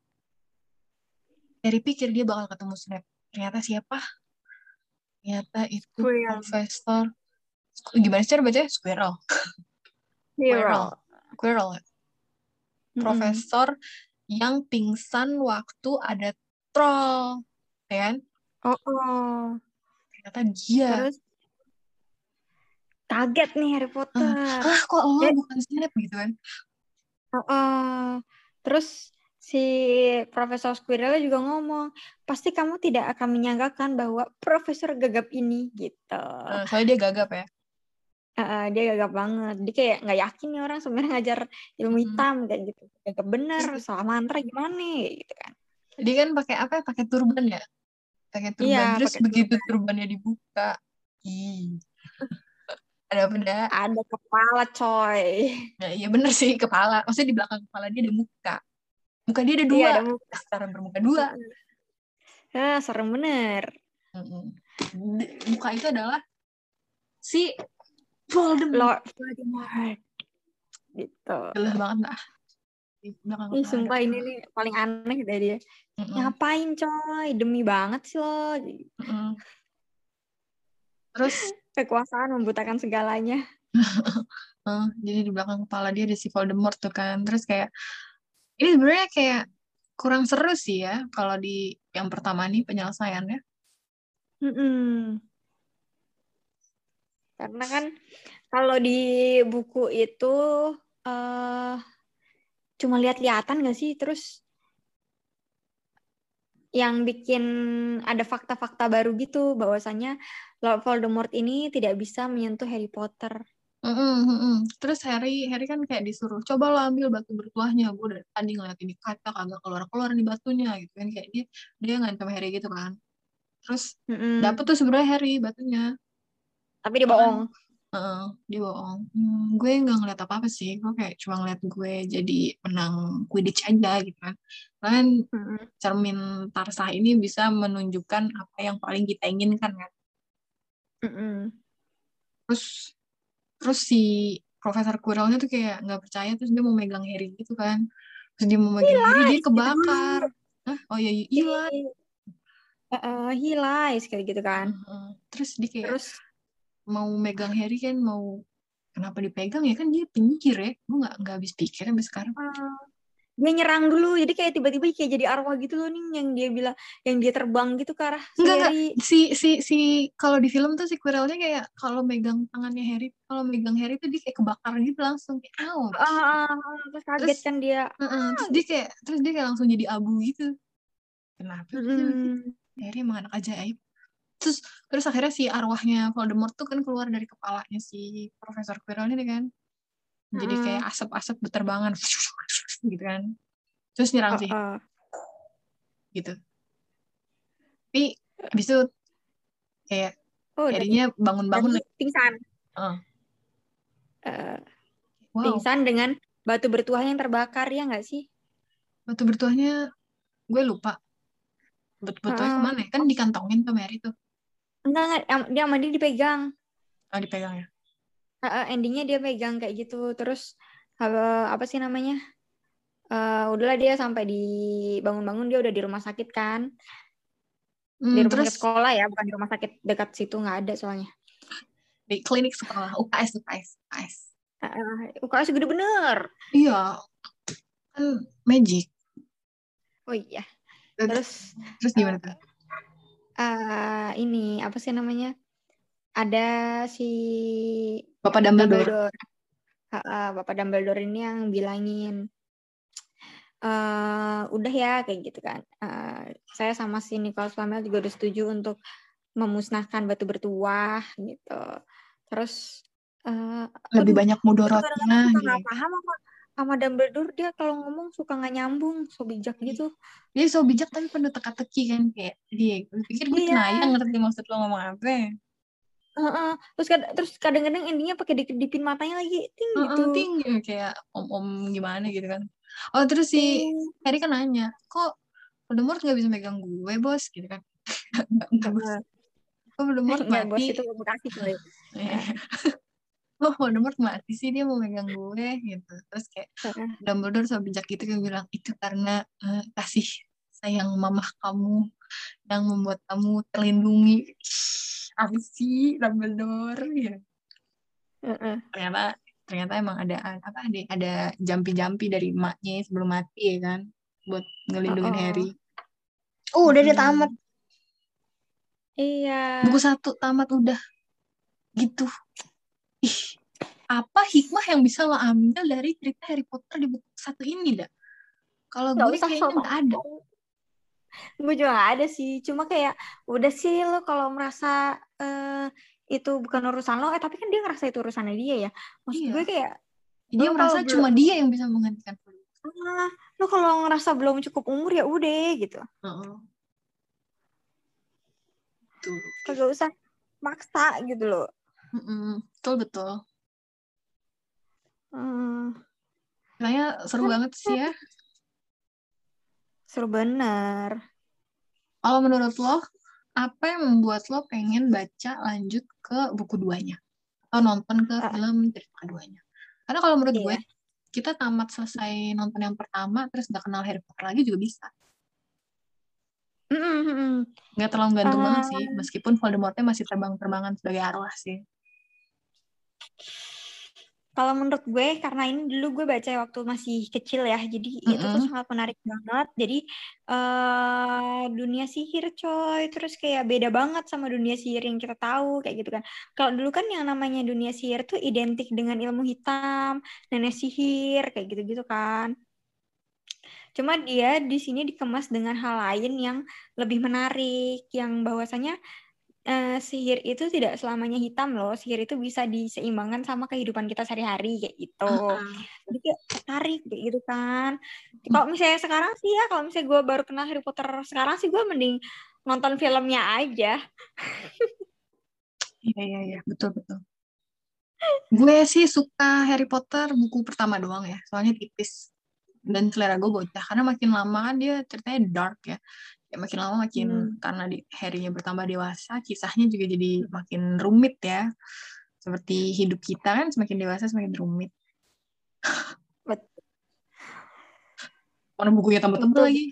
Speaker 2: Dari pikir dia bakal ketemu Snape. Ternyata siapa? Ternyata itu
Speaker 1: Squirrel.
Speaker 2: Profesor. Gimana sih cara bacanya? Squirrel.
Speaker 1: Squirrel.
Speaker 2: Squirrel. Profesor yang pingsan waktu ada troll. Ya kan?
Speaker 1: Oh, oh.
Speaker 2: Ternyata dia.
Speaker 1: Terus kaget nih Harry Potter.
Speaker 2: Hah kok lo bukan Snape gitu kan?
Speaker 1: Oh, oh. Terus si Profesor Squirrel juga ngomong, pasti kamu tidak akan menyangkakan bahwa Profesor gagap ini gitu.
Speaker 2: Nah, soalnya dia gagap ya.
Speaker 1: Heeh, dia gagap banget. Dia kayak nggak yakin nih orang sebenarnya ngajar ilmu
Speaker 2: Mhm.
Speaker 1: hitam kayak gitu. Gagap bener, salah mantra gimana nih gitu kan.
Speaker 2: Dia kan pakai apa? ya? Pakai turban ya? Pakai turban.
Speaker 1: Iya,
Speaker 2: Terus begitu turbannya dibuka. Ih. ada apa dah?
Speaker 1: Ada kepala coy.
Speaker 2: Ya, iya bener sih kepala. Maksudnya di belakang kepala dia ada muka. Muka dia ada dua.
Speaker 1: Iya, ada muka.
Speaker 2: Secara bermuka dua.
Speaker 1: Ah, serem bener.
Speaker 2: Muka itu adalah si Voldemort.
Speaker 1: Lord Voldemort. Gitu.
Speaker 2: Gelah banget belakang
Speaker 1: Ih, sumpah ini nih paling aneh dari dia.
Speaker 2: Mm-mm.
Speaker 1: Ngapain coy? Demi banget sih lo.
Speaker 2: Terus
Speaker 1: Kekuasaan membutakan segalanya.
Speaker 2: eh, jadi di belakang kepala dia ada si Voldemort tuh kan. Terus kayak ini sebenarnya kayak kurang seru sih ya kalau di yang pertama nih penyelesaiannya.
Speaker 1: Mm-mm. Karena kan kalau di buku itu eh cuma lihat-lihatan gak sih? Terus yang bikin ada fakta-fakta baru gitu bahwasanya Lord Voldemort ini tidak bisa menyentuh Harry Potter.
Speaker 2: Mm-mm. Terus Harry, Harry kan kayak disuruh coba lo ambil batu bertuahnya. Gue dari tadi ngeliat ini kaca kagak keluar keluar nih batunya gitu kan kayak dia dia ngancam Harry gitu kan. Terus
Speaker 1: Mm-mm.
Speaker 2: dapet tuh sebenarnya Harry batunya.
Speaker 1: Tapi dia bohong.
Speaker 2: Heeh, dia bohong. Hmm, gue nggak ngeliat apa-apa sih. Gue kayak cuma ngeliat gue jadi menang Quidditch aja gitu kan. Kan cermin Tarsah ini bisa menunjukkan apa yang paling kita inginkan kan.
Speaker 1: Mm-mm.
Speaker 2: Terus terus si Profesor Quirrell-nya tuh kayak nggak percaya terus dia mau megang Harry gitu kan. Terus dia mau megang Harry dia kebakar. Hah? Oh iya, iya.
Speaker 1: Eh, hilais kayak gitu kan.
Speaker 2: Heeh. Terus dia kayak
Speaker 1: Terus
Speaker 2: mau megang Harry kan mau kenapa dipegang ya kan dia penyihir ya. Gue nggak nggak habis pikir sampai sekarang.
Speaker 1: eh, dia nyerang dulu jadi kayak tiba-tiba kayak jadi arwah gitu loh nih yang dia bilang yang dia terbang gitu ke arah si
Speaker 2: Enggak, enggak.
Speaker 1: Harry.
Speaker 2: Si si si kalau di film tuh si Quirrell-nya kayak kalau megang tangannya Harry, kalau megang Harry tuh dia kayak kebakar gitu langsung kayak ouch.
Speaker 1: Ah, ah, ah, terus kaget
Speaker 2: Terus-
Speaker 1: kan dia.
Speaker 2: Heeh, terus dia kayak terus dia kayak langsung jadi abu gitu. Kenapa sih?
Speaker 1: Mm.
Speaker 2: Harry emang anak ajaib. Terus terus akhirnya si arwahnya Voldemort tuh kan keluar dari kepalanya si Profesor Quirrell ini kan. Jadi kayak asap-asap berterbangan gitu kan. Terus nyerang
Speaker 1: Oh,
Speaker 2: sih
Speaker 1: oh.
Speaker 2: gitu. Tapi habis itu kayak
Speaker 1: Oh, dan,
Speaker 2: Harry-nya bangun-bangun
Speaker 1: pingsan.
Speaker 2: Heeh.
Speaker 1: Eh,
Speaker 2: Wow,
Speaker 1: Pingsan dengan batu bertuah yang terbakar ya nggak sih?
Speaker 2: batu bertuahnya gue lupa. Batu bertuahnya
Speaker 1: Ah.
Speaker 2: ke mana ya? Kan dikantongin sama Harry tuh.
Speaker 1: Enggak, enggak. Dia sama dia dipegang.
Speaker 2: Oh, dipegang ya.
Speaker 1: Eh, eh, endingnya dia pegang kayak gitu. Terus eh, apa sih namanya? Eh, udahlah dia sampai di bangun-bangun dia udah di rumah sakit kan.
Speaker 2: Hmm,
Speaker 1: Di rumah
Speaker 2: terus
Speaker 1: sakit sekolah ya, bukan di rumah sakit dekat situ nggak ada soalnya.
Speaker 2: di klinik sekolah UKS UKS UKS.
Speaker 1: Eh, eh, UKS gede bener.
Speaker 2: Iya. Kan magic.
Speaker 1: Oh iya.
Speaker 2: Terus
Speaker 1: Terus
Speaker 2: terus gimana tuh?
Speaker 1: Eh ini apa sih namanya? Ada si
Speaker 2: Bapak Dumbledore.
Speaker 1: Dumbledore. Ah, ah, Bapak Dumbledore ini yang bilangin eh udah ya kayak gitu kan. Eh, saya sama si Nicholas Flamel juga udah setuju untuk memusnahkan batu bertuah gitu. Terus eh
Speaker 2: Lebih banyak mudorotnya gitu.
Speaker 1: paham sama Dumbledore dia kalau ngomong suka nggak nyambung, so bijak gitu.
Speaker 2: Dia so bijak tapi penuh teka-teki kan kayak dia gue pikir gue
Speaker 1: Iya.
Speaker 2: kenanya ngerti maksud lo ngomong apa.
Speaker 1: Uh, uh, terus kad terus kadang-kadang endingnya pakai dikit-dipin matanya lagi ting
Speaker 2: Uh,
Speaker 1: gitu.
Speaker 2: uh, ting kayak om-om gimana gitu kan. Oh terus si
Speaker 1: Iya.
Speaker 2: Harry kan nanya, kok Voldemort nggak bisa megang gue bos gitu kan? Nggak, bos. Kok Voldemort
Speaker 1: Enggak, bos
Speaker 2: mati?
Speaker 1: itu kali.
Speaker 2: Kok Voldemort mati sih dia mau megang gue gitu. Terus kayak. Dumbledore sama bijak gitu kan bilang itu karena eh, kasih sayang mamah kamu yang membuat kamu terlindungi. Apa sih Dumbledore ya?
Speaker 1: Heeh.
Speaker 2: Ternyata ternyata emang ada apa ada ada jampi-jampi dari emaknya sebelum mati ya kan buat ngelindungin
Speaker 1: Oh, oh.
Speaker 2: Harry. Oh, udah dia tamat.
Speaker 1: Iya.
Speaker 2: Buku satu tamat udah. Gitu. Ih, apa hikmah yang bisa lo ambil dari cerita Harry Potter di buku satu ini, dah? Kalau gue
Speaker 1: usah
Speaker 2: kayaknya nggak ada.
Speaker 1: Gue juga gak ada sih. Cuma kayak udah sih lo kalau merasa eh, itu bukan urusan lo, eh tapi kan dia ngerasa itu urusannya dia ya. Maksud
Speaker 2: Iya.
Speaker 1: gue kayak
Speaker 2: Dia merasa cuma dia yang bisa menggantikan
Speaker 1: ah, lo kalau ngerasa belum cukup umur ya udah gitu.
Speaker 2: Tuh.
Speaker 1: Kagak usah maksa gitu loh.
Speaker 2: Mm-mm. Betul betul.
Speaker 1: Hmm,
Speaker 2: Kayaknya seru banget sih ya.
Speaker 1: seru bener.
Speaker 2: Kalau menurut lo, apa yang membuat lo pengen baca lanjut ke buku duanya? Atau nonton ke
Speaker 1: Ah.
Speaker 2: film cerita keduanya? Karena kalau menurut
Speaker 1: Iya.
Speaker 2: gue, kita tamat selesai nonton yang pertama, terus gak kenal Harry Potter lagi juga bisa.
Speaker 1: Mm, mm.
Speaker 2: Nggak terlalu gantung
Speaker 1: Ah.
Speaker 2: banget sih, meskipun Voldemortnya masih terbang-terbangan sebagai arwah sih.
Speaker 1: Kalau menurut gue, karena ini dulu gue baca waktu masih kecil ya, jadi itu tuh sangat menarik banget. Jadi eh dunia sihir coy, terus kayak beda banget sama dunia sihir yang kita tahu kayak gitu kan. Kalau dulu kan yang namanya dunia sihir tuh identik dengan ilmu hitam, nenek sihir kayak gitu-gitu kan. Cuma dia di sini dikemas dengan hal lain yang lebih menarik, yang bahwasanya eh, sihir itu tidak selamanya hitam loh. Sihir itu bisa diseimbangkan sama kehidupan kita sehari-hari kayak gitu. Jadi kayak tertarik kayak gitu kan. Kalau misalnya sekarang sih ya, kalau misalnya gue baru kenal Harry Potter sekarang sih gue mending nonton filmnya aja.
Speaker 2: Iya, iya, iya. Betul, betul. Gue sih suka Harry Potter buku pertama doang ya. Soalnya tipis. Dan selera gue bocah. Karena makin lama kan dia ceritanya dark ya. Ya makin lama makin,
Speaker 1: Hmm.
Speaker 2: karena di, Harry-nya bertambah dewasa, kisahnya juga jadi makin rumit ya. Seperti hidup kita kan semakin dewasa semakin rumit.
Speaker 1: Bet-
Speaker 2: Mana bukunya tebel-tebel
Speaker 1: Betul.
Speaker 2: lagi.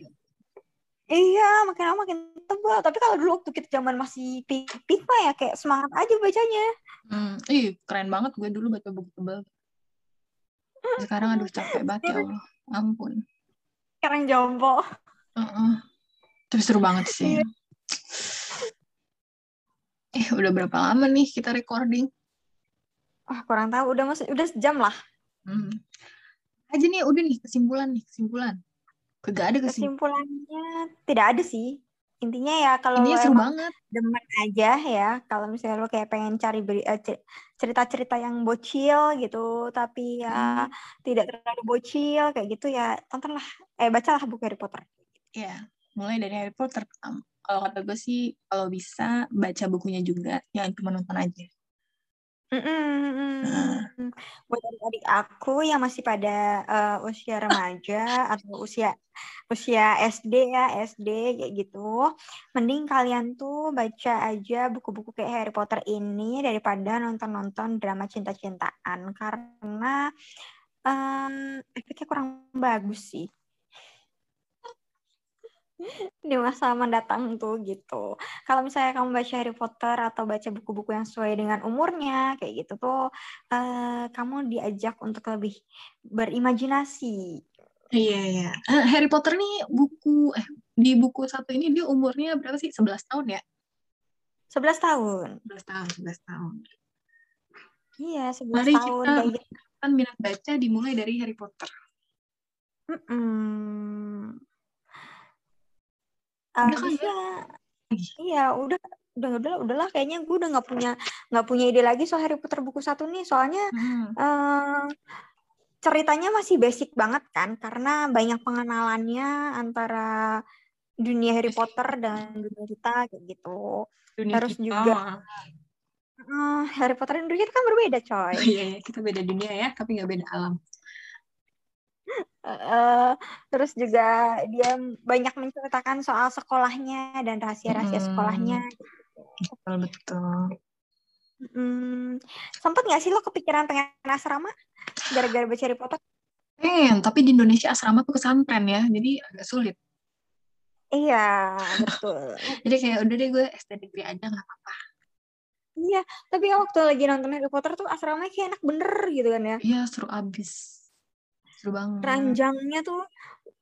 Speaker 1: Iya, makin lama makin tebal. Tapi kalau dulu waktu kita zaman masih mah ya kayak semangat aja bacanya.
Speaker 2: Hmm, ih, keren banget gue dulu baca buku tebel. Sekarang aduh capek banget ya Allah. Ampun.
Speaker 1: Sekarang jompo.
Speaker 2: Heeh. Tapi seru banget sih.
Speaker 1: Iya.
Speaker 2: Eh, udah berapa lama nih kita recording?
Speaker 1: Ah, kurang tahu. Udah mas, udah sejam lah.
Speaker 2: Hmm. Aja nih, udah nih kesimpulan nih, kesimpulan. Kagak ada kesimpulan.
Speaker 1: Kesimpulannya tidak ada sih. Intinya ya kalau
Speaker 2: Ini seru banget.
Speaker 1: demen aja ya kalau misalnya lo kayak pengen cari eh, cer- cerita-cerita yang bocil gitu tapi ya
Speaker 2: Hmm.
Speaker 1: tidak terlalu bocil kayak gitu ya tontonlah eh bacalah buku Harry Potter
Speaker 2: Ya, mulai dari Harry Potter pertama. Kalau kata gue sih, kalau bisa baca bukunya juga, jangan cuma nonton aja.
Speaker 1: Mm-mm,
Speaker 2: Nah.
Speaker 1: mm-mm. buat adik-adik aku yang masih pada eh, usia remaja atau usia usia SD ya SD kayak gitu mending kalian tuh baca aja buku-buku kayak Harry Potter ini daripada nonton-nonton drama cinta-cintaan karena em, efeknya kurang bagus sih di masa mendatang tuh gitu. Kalau misalnya kamu baca Harry Potter atau baca buku-buku yang sesuai dengan umurnya kayak gitu tuh eh, kamu diajak untuk lebih berimajinasi.
Speaker 2: Iya, iya. Eh, Harry Potter nih buku, eh, di buku satu ini dia umurnya berapa sih? 11 tahun ya?
Speaker 1: 11 tahun.
Speaker 2: 11 tahun, 11 tahun.
Speaker 1: Iya, 11
Speaker 2: Mari
Speaker 1: tahun
Speaker 2: kita
Speaker 1: kayak gitu.
Speaker 2: kan minat baca dimulai dari Harry Potter. Udah kan
Speaker 1: Abis
Speaker 2: ya?
Speaker 1: ya, iya udah udah udah udahlah kayaknya gue udah nggak punya nggak punya ide lagi soal Harry Potter buku satu nih soalnya
Speaker 2: Hmm.
Speaker 1: eh, ceritanya masih basic banget kan karena banyak pengenalannya antara dunia Harry Potter dan dunia kita kayak gitu.
Speaker 2: Dunia
Speaker 1: Terus
Speaker 2: kita.
Speaker 1: juga Uh, Harry Potter dan dunia itu kan berbeda, coy.
Speaker 2: Oh, iya, iya, kita beda dunia ya, tapi nggak beda alam.
Speaker 1: Uh, terus juga dia banyak menceritakan soal sekolahnya dan rahasia-rahasia hmm. sekolahnya.
Speaker 2: Betul betul.
Speaker 1: Hmm, sempat nggak sih lo kepikiran pengen asrama gara-gara baca Harry Potter?
Speaker 2: Pengen, tapi di Indonesia asrama tuh pesantren ya, jadi agak sulit.
Speaker 1: Iya, betul.
Speaker 2: jadi kayak udah deh gue SD degree aja nggak apa-apa.
Speaker 1: Iya, tapi waktu lagi nonton Harry Potter tuh asramanya kayak enak bener gitu kan ya.
Speaker 2: Iya, seru abis. Seru banget.
Speaker 1: Ranjangnya tuh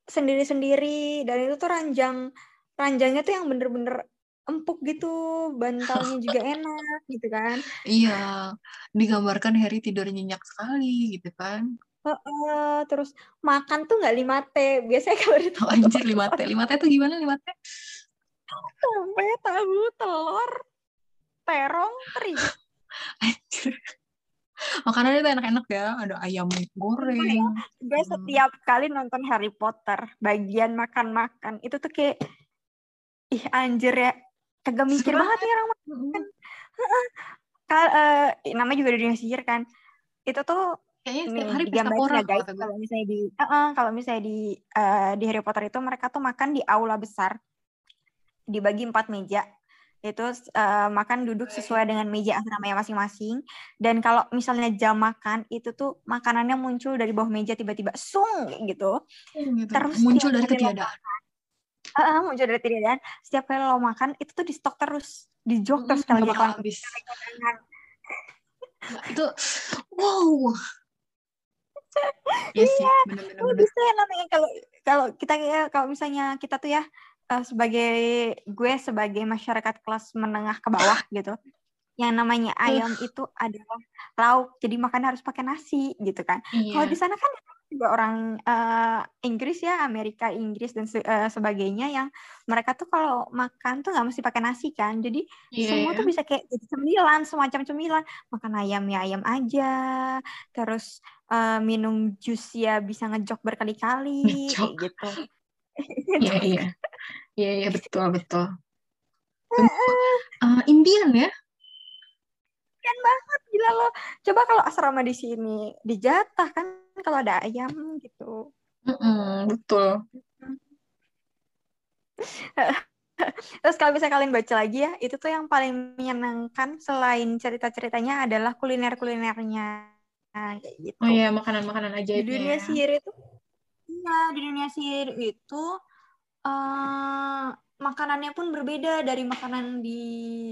Speaker 1: sendiri-sendiri, dan itu tuh ranjang, ranjangnya tuh yang bener-bener empuk gitu, bantalnya juga enak gitu kan.
Speaker 2: Iya, digambarkan Harry tidur nyenyak sekali gitu kan.
Speaker 1: Uh, uh, terus makan tuh nggak lima t biasanya kalau
Speaker 2: itu oh, anjir lima t lima t tuh gimana lima t
Speaker 1: tempe tahu telur terong teri
Speaker 2: anjir makanannya tuh enak-enak ya ada ayam goreng ya,
Speaker 1: gue hmm. setiap kali nonton Harry Potter bagian makan-makan itu tuh kayak ih anjir ya kagak mikir banget nih orang makan. Kal uh, namanya juga dunia sihir kan. Itu tuh
Speaker 2: kayaknya setiap hari pesta
Speaker 1: guys. Kalau misalnya di uh, uh, kalau misalnya di uh, di Harry Potter itu mereka tuh makan di aula besar. Dibagi empat meja itu uh, makan duduk sesuai dengan meja asramanya masing-masing. Dan kalau misalnya jam makan itu tuh makanannya muncul dari bawah meja tiba-tiba sung gitu.
Speaker 2: Hmm, gitu. terus muncul dari ketiadaan.
Speaker 1: uh, muncul dari dan setiap kali lo makan itu tuh di stok terus di jok terus kalau dia
Speaker 2: habis itu wow.
Speaker 1: Yes, iya, bener, bisa ya namanya kalau kalau kita kalau misalnya kita tuh ya uh, sebagai gue sebagai masyarakat kelas menengah ke bawah gitu yang namanya ayam uh. itu adalah lauk jadi makan harus pakai nasi gitu kan iya. kalau di sana kan juga orang uh, Inggris ya Amerika Inggris dan se uh, sebagainya yang mereka tuh kalau makan tuh nggak mesti pakai nasi kan jadi yeah, semua yeah. tuh bisa kayak jadi cemilan semacam cemilan makan ayam ya ayam aja terus uh, minum jus ya bisa ngejok berkali-kali gitu
Speaker 2: iya iya iya iya betul betul uh, impian ya
Speaker 1: impian banget gila lo coba kalau asrama di sini dijatah kan kalau ada ayam gitu.
Speaker 2: Mm-mm, betul.
Speaker 1: Terus kalau bisa kalian baca lagi ya, itu tuh yang paling menyenangkan selain cerita-ceritanya adalah kuliner-kulinernya. Nah, kayak gitu.
Speaker 2: Oh iya, makanan-makanan aja
Speaker 1: Di dunia ya. sihir itu, iya, di dunia sihir itu uh, makanannya pun berbeda dari makanan di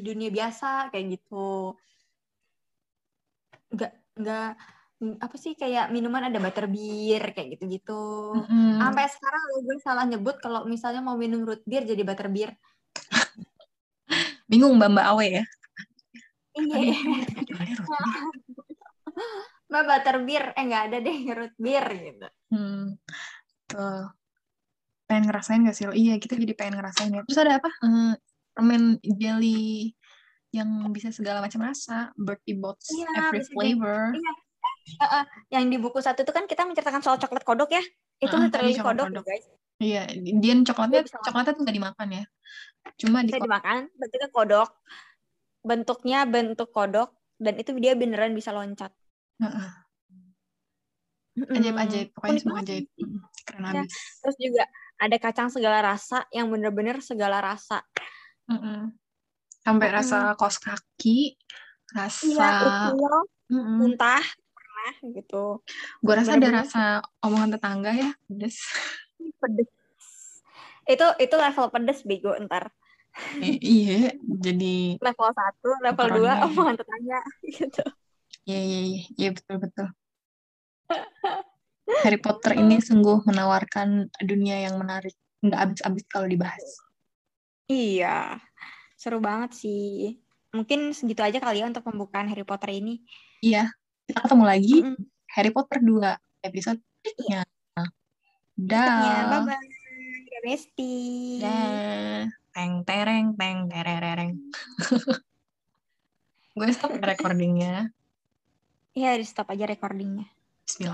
Speaker 1: dunia biasa kayak gitu. Enggak, enggak apa sih kayak minuman ada butterbeer kayak gitu-gitu. Mm-hmm. Sampai sekarang gue salah nyebut kalau misalnya mau minum root beer jadi butterbeer.
Speaker 2: Bingung Mbak Mbak Awe ya.
Speaker 1: Iya. Mbak butterbeer eh nggak ada deh root beer gitu.
Speaker 2: Hmm. Tuh. Pengen ngerasain gak sih lo? Iya, kita jadi pengen ngerasain ya. Terus ada apa? Uh, permen jelly yang bisa segala macam rasa, Bertie Bots, iya, every flavor. Iya
Speaker 1: uh, uh, yang di buku satu itu kan kita menceritakan soal coklat kodok ya itu uh, literally kodok, kodok guys
Speaker 2: iya dia coklatnya coklatnya tuh nggak dimakan ya cuma
Speaker 1: bisa di dimakan bentuknya kodok bentuknya bentuk kodok dan itu dia beneran bisa loncat uh, uh.
Speaker 2: Ajaib ajaib pokoknya semua ajaib keren ya.
Speaker 1: terus juga ada kacang segala rasa yang bener-bener segala rasa
Speaker 2: -uh. sampai -uh. rasa kos kaki rasa iya,
Speaker 1: muntah gitu.
Speaker 2: Gue rasa ada rasa omongan tetangga ya, pedes.
Speaker 1: Pedes. Itu itu level pedes bego ntar.
Speaker 2: Eh, iya, jadi
Speaker 1: level satu, level dua omongan tetangga gitu.
Speaker 2: Iya, iya, iya, iya betul betul. Harry Potter ini sungguh menawarkan dunia yang menarik, nggak habis-habis kalau dibahas.
Speaker 1: Iya, seru banget sih. Mungkin segitu aja kali ya untuk pembukaan Harry Potter ini.
Speaker 2: Iya, kita ketemu lagi mm -hmm. Harry Potter 2 episode berikutnya.
Speaker 1: Dah. Bye bye. Besti.
Speaker 2: Dah. Teng tereng teng terereng. Gue stop recordingnya.
Speaker 1: Iya, di stop aja recordingnya.
Speaker 2: Bismillah.